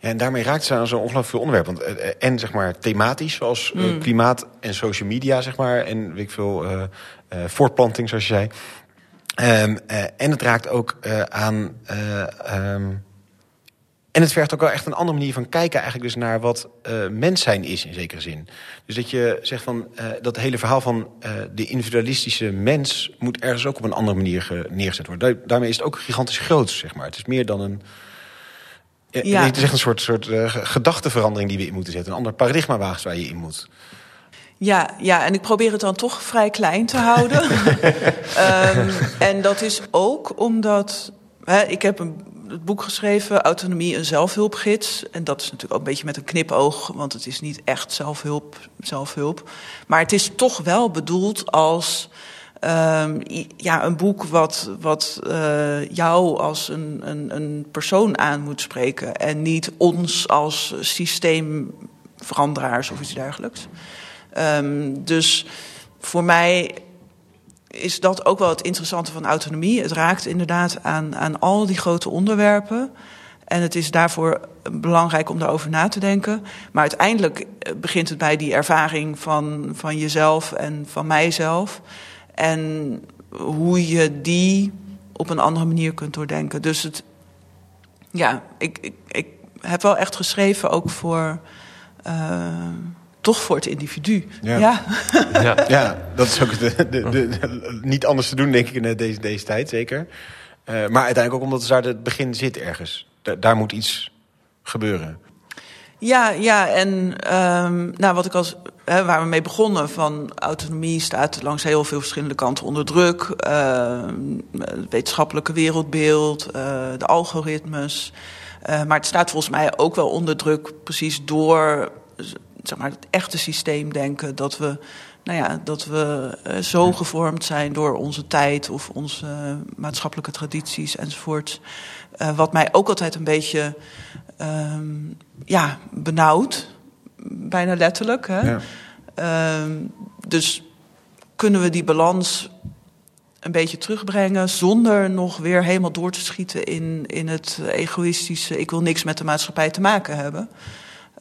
Ja, en daarmee raakt ze aan zo'n ongelooflijk veel onderwerp. Want, en zeg maar thematisch, zoals mm. klimaat en social media, zeg maar. En weet ik veel, uh, uh, voortplanting, zoals je zei. Um, uh, en het raakt ook aan. Um, en het vergt ook wel echt een andere manier van kijken, eigenlijk dus naar wat mens zijn is in zekere zin. Dus dat je zegt van dat hele verhaal van de individualistische mens moet ergens ook op een andere manier neergezet worden. Daarmee is het ook gigantisch groot, zeg maar. Het is meer dan een ja. Het is echt een soort, soort uh, gedachteverandering die we in moeten zetten. Een ander paradigma waar je in moet. Ja, ja, en ik probeer het dan toch vrij klein te houden. um, en dat is ook omdat... Hè, ik heb een, het boek geschreven, Autonomie, een zelfhulpgids. En dat is natuurlijk ook een beetje met een knipoog... want het is niet echt zelfhulp, zelfhulp. Maar het is toch wel bedoeld als... Um, ja, een boek wat, wat uh, jou als een, een, een persoon aan moet spreken. En niet ons als systeemveranderaars of iets dergelijks. Um, dus voor mij is dat ook wel het interessante van autonomie. Het raakt inderdaad aan, aan al die grote onderwerpen. En het is daarvoor belangrijk om daarover na te denken. Maar uiteindelijk begint het bij die ervaring van, van jezelf en van mijzelf. En hoe je die op een andere manier kunt doordenken. Dus het, ja, ik, ik, ik heb wel echt geschreven ook voor. Uh, toch voor het individu. Ja, ja. ja. ja dat is ook de, de, de, niet anders te doen, denk ik, in deze, deze tijd, zeker. Uh, maar uiteindelijk ook omdat daar het begin zit ergens. Da daar moet iets gebeuren. Ja, ja en um, nou, wat ik als, waar we mee begonnen van autonomie staat langs heel veel verschillende kanten onder druk. Uh, het wetenschappelijke wereldbeeld, uh, de algoritmes. Uh, maar het staat volgens mij ook wel onder druk, precies door zeg maar, het echte systeemdenken. Dat we, nou ja, dat we zo gevormd zijn door onze tijd of onze maatschappelijke tradities enzovoort. wat mij ook altijd een beetje um, ja, benauwd. Bijna letterlijk. Hè? Ja. Ehm, dus kunnen we die balans een beetje terugbrengen zonder nog weer helemaal door te schieten in, in het egoïstische. Ik wil niks met de maatschappij te maken hebben.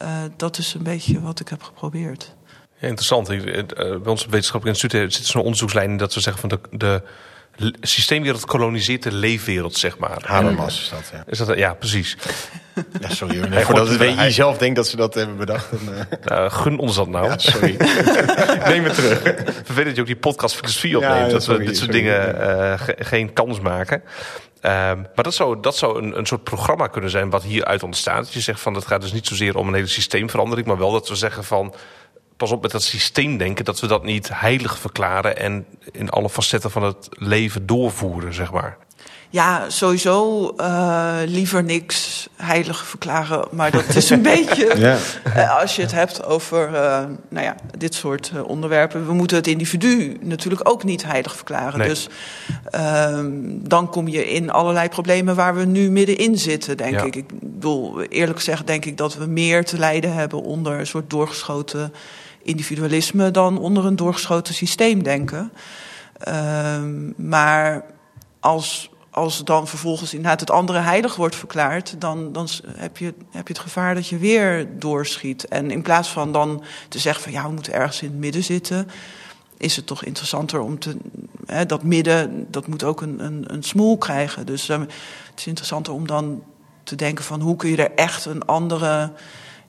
Uh, dat is een beetje wat ik heb geprobeerd. Ja, interessant. Eh, bij ons wetenschappelijk instituut zit zo'n onderzoekslijn dat we zeggen van de, de systeemwereld koloniseert de leefwereld, zeg maar. Habermas is dat, ja. Is dat, ja, precies. Ja, sorry hoor. Nee, voordat het WI zelf denkt dat ze dat hebben bedacht. Dan, uh... gun ons dat nou. Ja, sorry. Neem het terug. Vervelend dat je ook die podcast filosofie opneemt. Ja, dat we dit soort dingen uh, geen kans maken. Um, maar dat zou, dat zou een, een soort programma kunnen zijn wat hieruit ontstaat. Dat je zegt van het gaat dus niet zozeer om een hele systeemverandering, maar wel dat we zeggen van pas op met dat systeemdenken, dat we dat niet heilig verklaren en in alle facetten van het leven doorvoeren, zeg maar. Ja, sowieso uh, liever niks heilig verklaren. Maar dat is een beetje ja. uh, als je het hebt over uh, nou ja, dit soort onderwerpen. We moeten het individu natuurlijk ook niet heilig verklaren. Nee. Dus ehm, dan kom je in allerlei problemen waar we nu middenin zitten, denk ja. ik. Ik bedoel, eerlijk gezegd denk ik dat we meer te lijden hebben onder een soort doorgeschoten individualisme dan onder een doorgeschoten systeemdenken. Um, maar als, als dan vervolgens inderdaad het andere heilig wordt verklaard, dan, dan heb, je, heb je het gevaar dat je weer doorschiet. En in plaats van dan te zeggen van ja, we moeten ergens in het midden zitten, is het toch interessanter om te. Hè, dat midden, dat moet ook een, een, een smoel krijgen. Dus um, het is interessanter om dan te denken van hoe kun je er echt een andere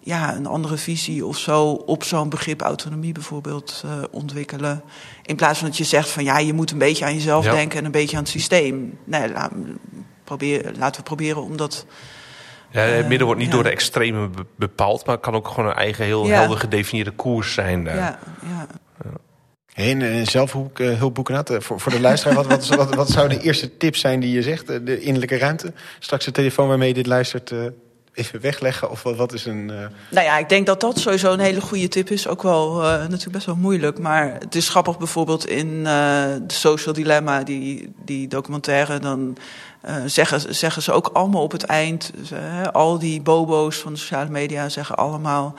ja, een andere visie of zo op zo'n begrip autonomie bijvoorbeeld uh, ontwikkelen. In plaats van dat je zegt van ja, je moet een beetje aan jezelf ja. denken en een beetje aan het systeem. Nee, laat, probeer, laten we proberen om dat. Ja, het midden wordt niet door de extreme bepaald, maar het kan ook gewoon een eigen heel ja. helder gedefinieerde koers zijn. Daar. Ja, ja. Hey, en zelfhulpboeken, uh, voor, voor de luisteraar, wat, wat, wat, wat zouden de eerste tips zijn die je zegt? De innerlijke ruimte? Straks de telefoon waarmee je dit luistert, uh, even wegleggen? Of wat, is een. Uh... Nou ja, ik denk dat dat sowieso een hele goede tip is. Ook wel uh, natuurlijk best wel moeilijk. Maar het is grappig bijvoorbeeld in uh, de Social Dilemma, die, die documentaire. Dan zeggen, zeggen ze ook allemaal op het eind. Al die bobo's van de sociale media zeggen allemaal.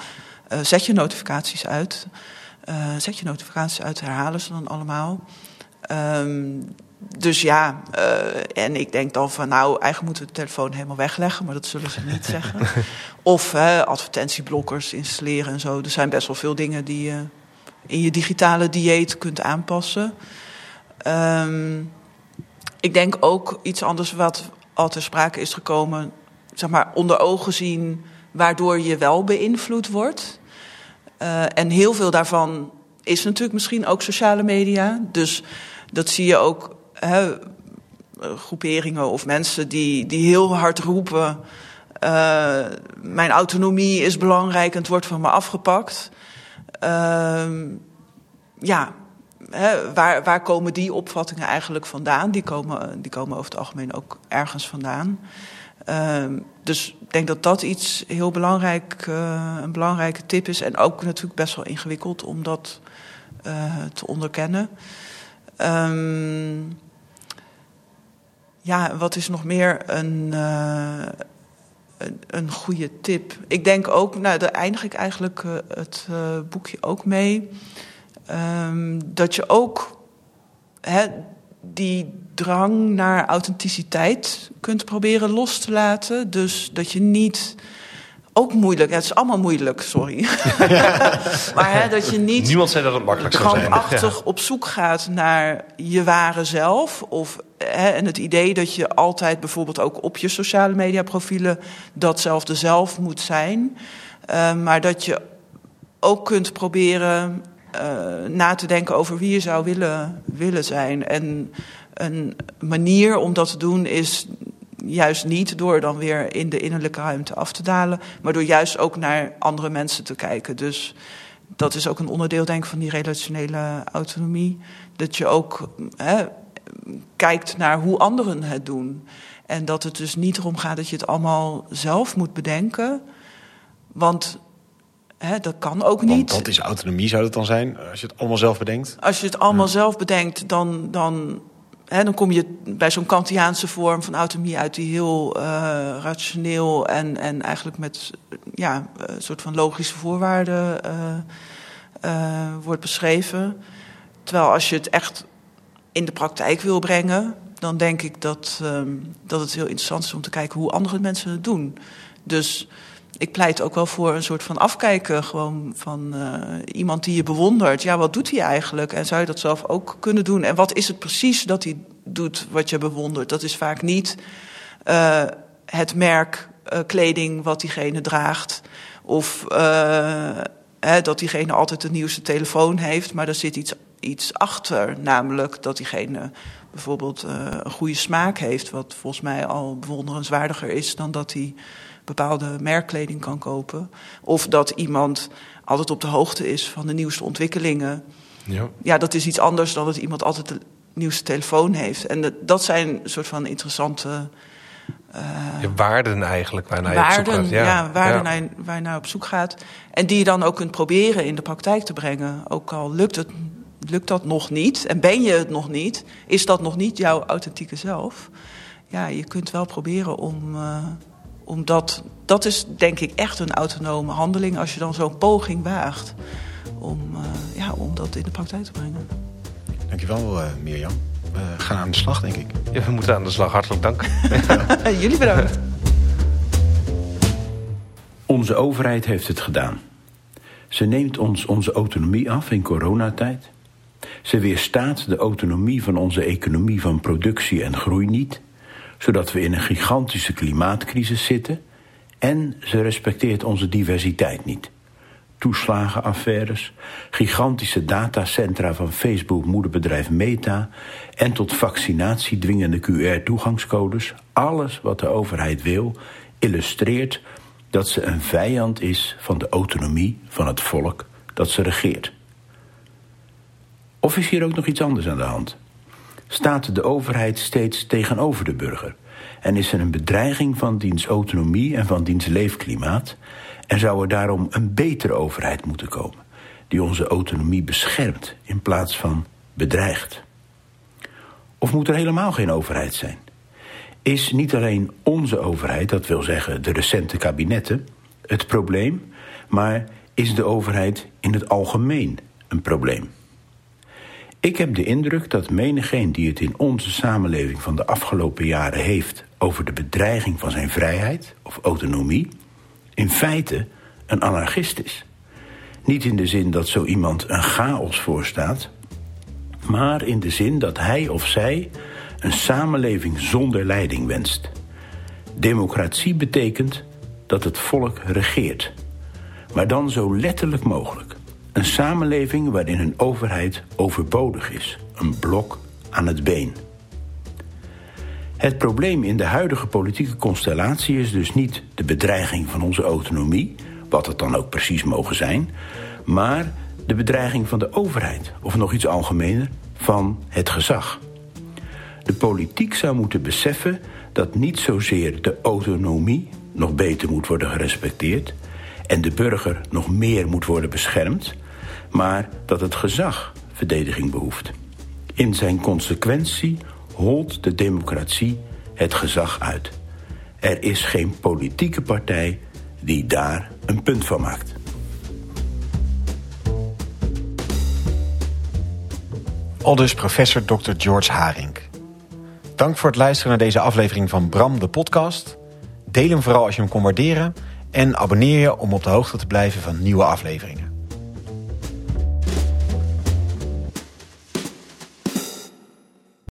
zet je notificaties uit. zet je notificaties uit, herhalen ze dan allemaal. Um, dus ja, uh, en ik denk dan van nou, eigenlijk moeten we de telefoon helemaal wegleggen, maar dat zullen ze niet zeggen. Of uh, advertentieblokkers installeren en zo. Er zijn best wel veel dingen die je in je digitale dieet kunt aanpassen. Um, ik denk ook iets anders wat al ter sprake is gekomen, zeg maar onder ogen zien, waardoor je wel beïnvloed wordt. Uh, en heel veel daarvan is natuurlijk misschien ook sociale media. Dus dat zie je ook groeperingen of mensen die, die heel hard roepen: uh, mijn autonomie is belangrijk en het wordt van me afgepakt. Uh, ja, waar, waar komen die opvattingen eigenlijk vandaan? Die komen, die komen over het algemeen ook ergens vandaan. Uh, dus ik denk dat dat iets heel belangrijk, uh, een belangrijke tip is. En ook natuurlijk best wel ingewikkeld om dat uh, te onderkennen. Um, ja, wat is nog meer een, uh, een, een, goede tip? Ik denk ook, nou, daar eindig ik eigenlijk uh, het uh, boekje ook mee. Um, dat je ook hè, die drang naar authenticiteit kunt proberen los te laten. Dus dat je niet ook moeilijk. Het is allemaal moeilijk, sorry. Ja. maar hè, dat je niet. Niemand zei dat het makkelijk zou zijn. Op zoek gaat naar je ware zelf. Of en het idee dat je altijd bijvoorbeeld ook op je sociale media profielen datzelfde zelf moet zijn. Uh, maar dat je ook kunt proberen uh, na te denken over wie je zou willen, willen zijn. En een manier om dat te doen is juist niet door dan weer in de innerlijke ruimte af te dalen, maar door juist ook naar andere mensen te kijken. Dus dat is ook een onderdeel, denk ik, van die relationele autonomie. Dat je ook hè, kijkt naar hoe anderen het doen. En dat het dus niet erom gaat dat je het allemaal zelf moet bedenken. Want hè, dat kan ook niet. Want dat is autonomie, zou het dan zijn, als je het allemaal zelf bedenkt? Als je het allemaal ja. zelf bedenkt, dan, dan He, dan kom je bij zo'n Kantiaanse vorm van autonomie uit die heel uh, rationeel en, en eigenlijk met ja, een soort van logische voorwaarden uh, uh, wordt beschreven. Terwijl als je het echt in de praktijk wil brengen, dan denk ik dat, um, dat het heel interessant is om te kijken hoe andere mensen het doen. Dus ik pleit ook wel voor een soort van afkijken gewoon van uh, iemand die je bewondert. Ja, wat doet hij eigenlijk? En zou je dat zelf ook kunnen doen? En wat is het precies dat hij doet wat je bewondert? Dat is vaak niet uh, het merk uh, kleding wat diegene draagt. Of hè, dat diegene altijd de nieuwste telefoon heeft. Maar er zit iets, iets achter. Namelijk dat diegene bijvoorbeeld een goede smaak heeft. Wat volgens mij al bewonderenswaardiger is dan dat hij bepaalde merkkleding kan kopen. Of dat iemand altijd op de hoogte is van de nieuwste ontwikkelingen. Ja, ja dat is iets anders dan dat iemand altijd de nieuwste telefoon heeft. En dat zijn een soort van interessante. Uh, waarden eigenlijk waarden, je op zoek gaat. Ja, ja waarden ja. Naar, waar je naar op zoek gaat. En die je dan ook kunt proberen in de praktijk te brengen. Ook al lukt, het, lukt dat nog niet en ben je het nog niet, is dat nog niet jouw authentieke zelf. Ja, je kunt wel proberen om, uh, omdat dat is denk ik echt een autonome handeling als je dan zo'n poging waagt om, uh, ja, om dat in de praktijk te brengen. Dankjewel uh, Mirjam. We gaan aan de slag denk ik. Ja, we moeten aan de slag. Hartelijk dank. Jullie bedankt. Onze overheid heeft het gedaan. Ze neemt ons onze autonomie af in coronatijd. Ze weerstaat de autonomie van onze economie van productie en groei niet zodat we in een gigantische klimaatcrisis zitten. En ze respecteert onze diversiteit niet. Toeslagenaffaires, gigantische datacentra van Facebook moederbedrijf Meta en tot vaccinatie dwingende QR-toegangscodes, alles wat de overheid wil, illustreert dat ze een vijand is van de autonomie van het volk dat ze regeert. Of is hier ook nog iets anders aan de hand? staat de overheid steeds tegenover de burger en is er een bedreiging van diens autonomie en van diens leefklimaat en zou er daarom een betere overheid moeten komen die onze autonomie beschermt in plaats van bedreigt. Of moet er helemaal geen overheid zijn? Is niet alleen onze overheid, dat wil zeggen de recente kabinetten, het probleem, maar is de overheid in het algemeen een probleem? Ik heb de indruk dat menigeen die het in onze samenleving van de afgelopen jaren heeft over de bedreiging van zijn vrijheid of autonomie, in feite een anarchist is. Niet in de zin dat zo iemand een chaos voorstaat, maar in de zin dat hij of zij een samenleving zonder leiding wenst. Democratie betekent dat het volk regeert, maar dan zo letterlijk mogelijk. Een samenleving waarin een overheid overbodig is, een blok aan het been. Het probleem in de huidige politieke constellatie is dus niet de bedreiging van onze autonomie, wat het dan ook precies mogen zijn, maar de bedreiging van de overheid, of nog iets algemener, van het gezag. De politiek zou moeten beseffen dat niet zozeer de autonomie nog beter moet worden gerespecteerd en de burger nog meer moet worden beschermd, maar dat het gezag verdediging behoeft. In zijn consequentie holt de democratie het gezag uit. Er is geen politieke partij die daar een punt van maakt. Aldus professor Dr. George Haring. Dank voor het luisteren naar deze aflevering van Bram de podcast. Deel hem vooral als je hem kon waarderen en abonneer je om op de hoogte te blijven van nieuwe afleveringen.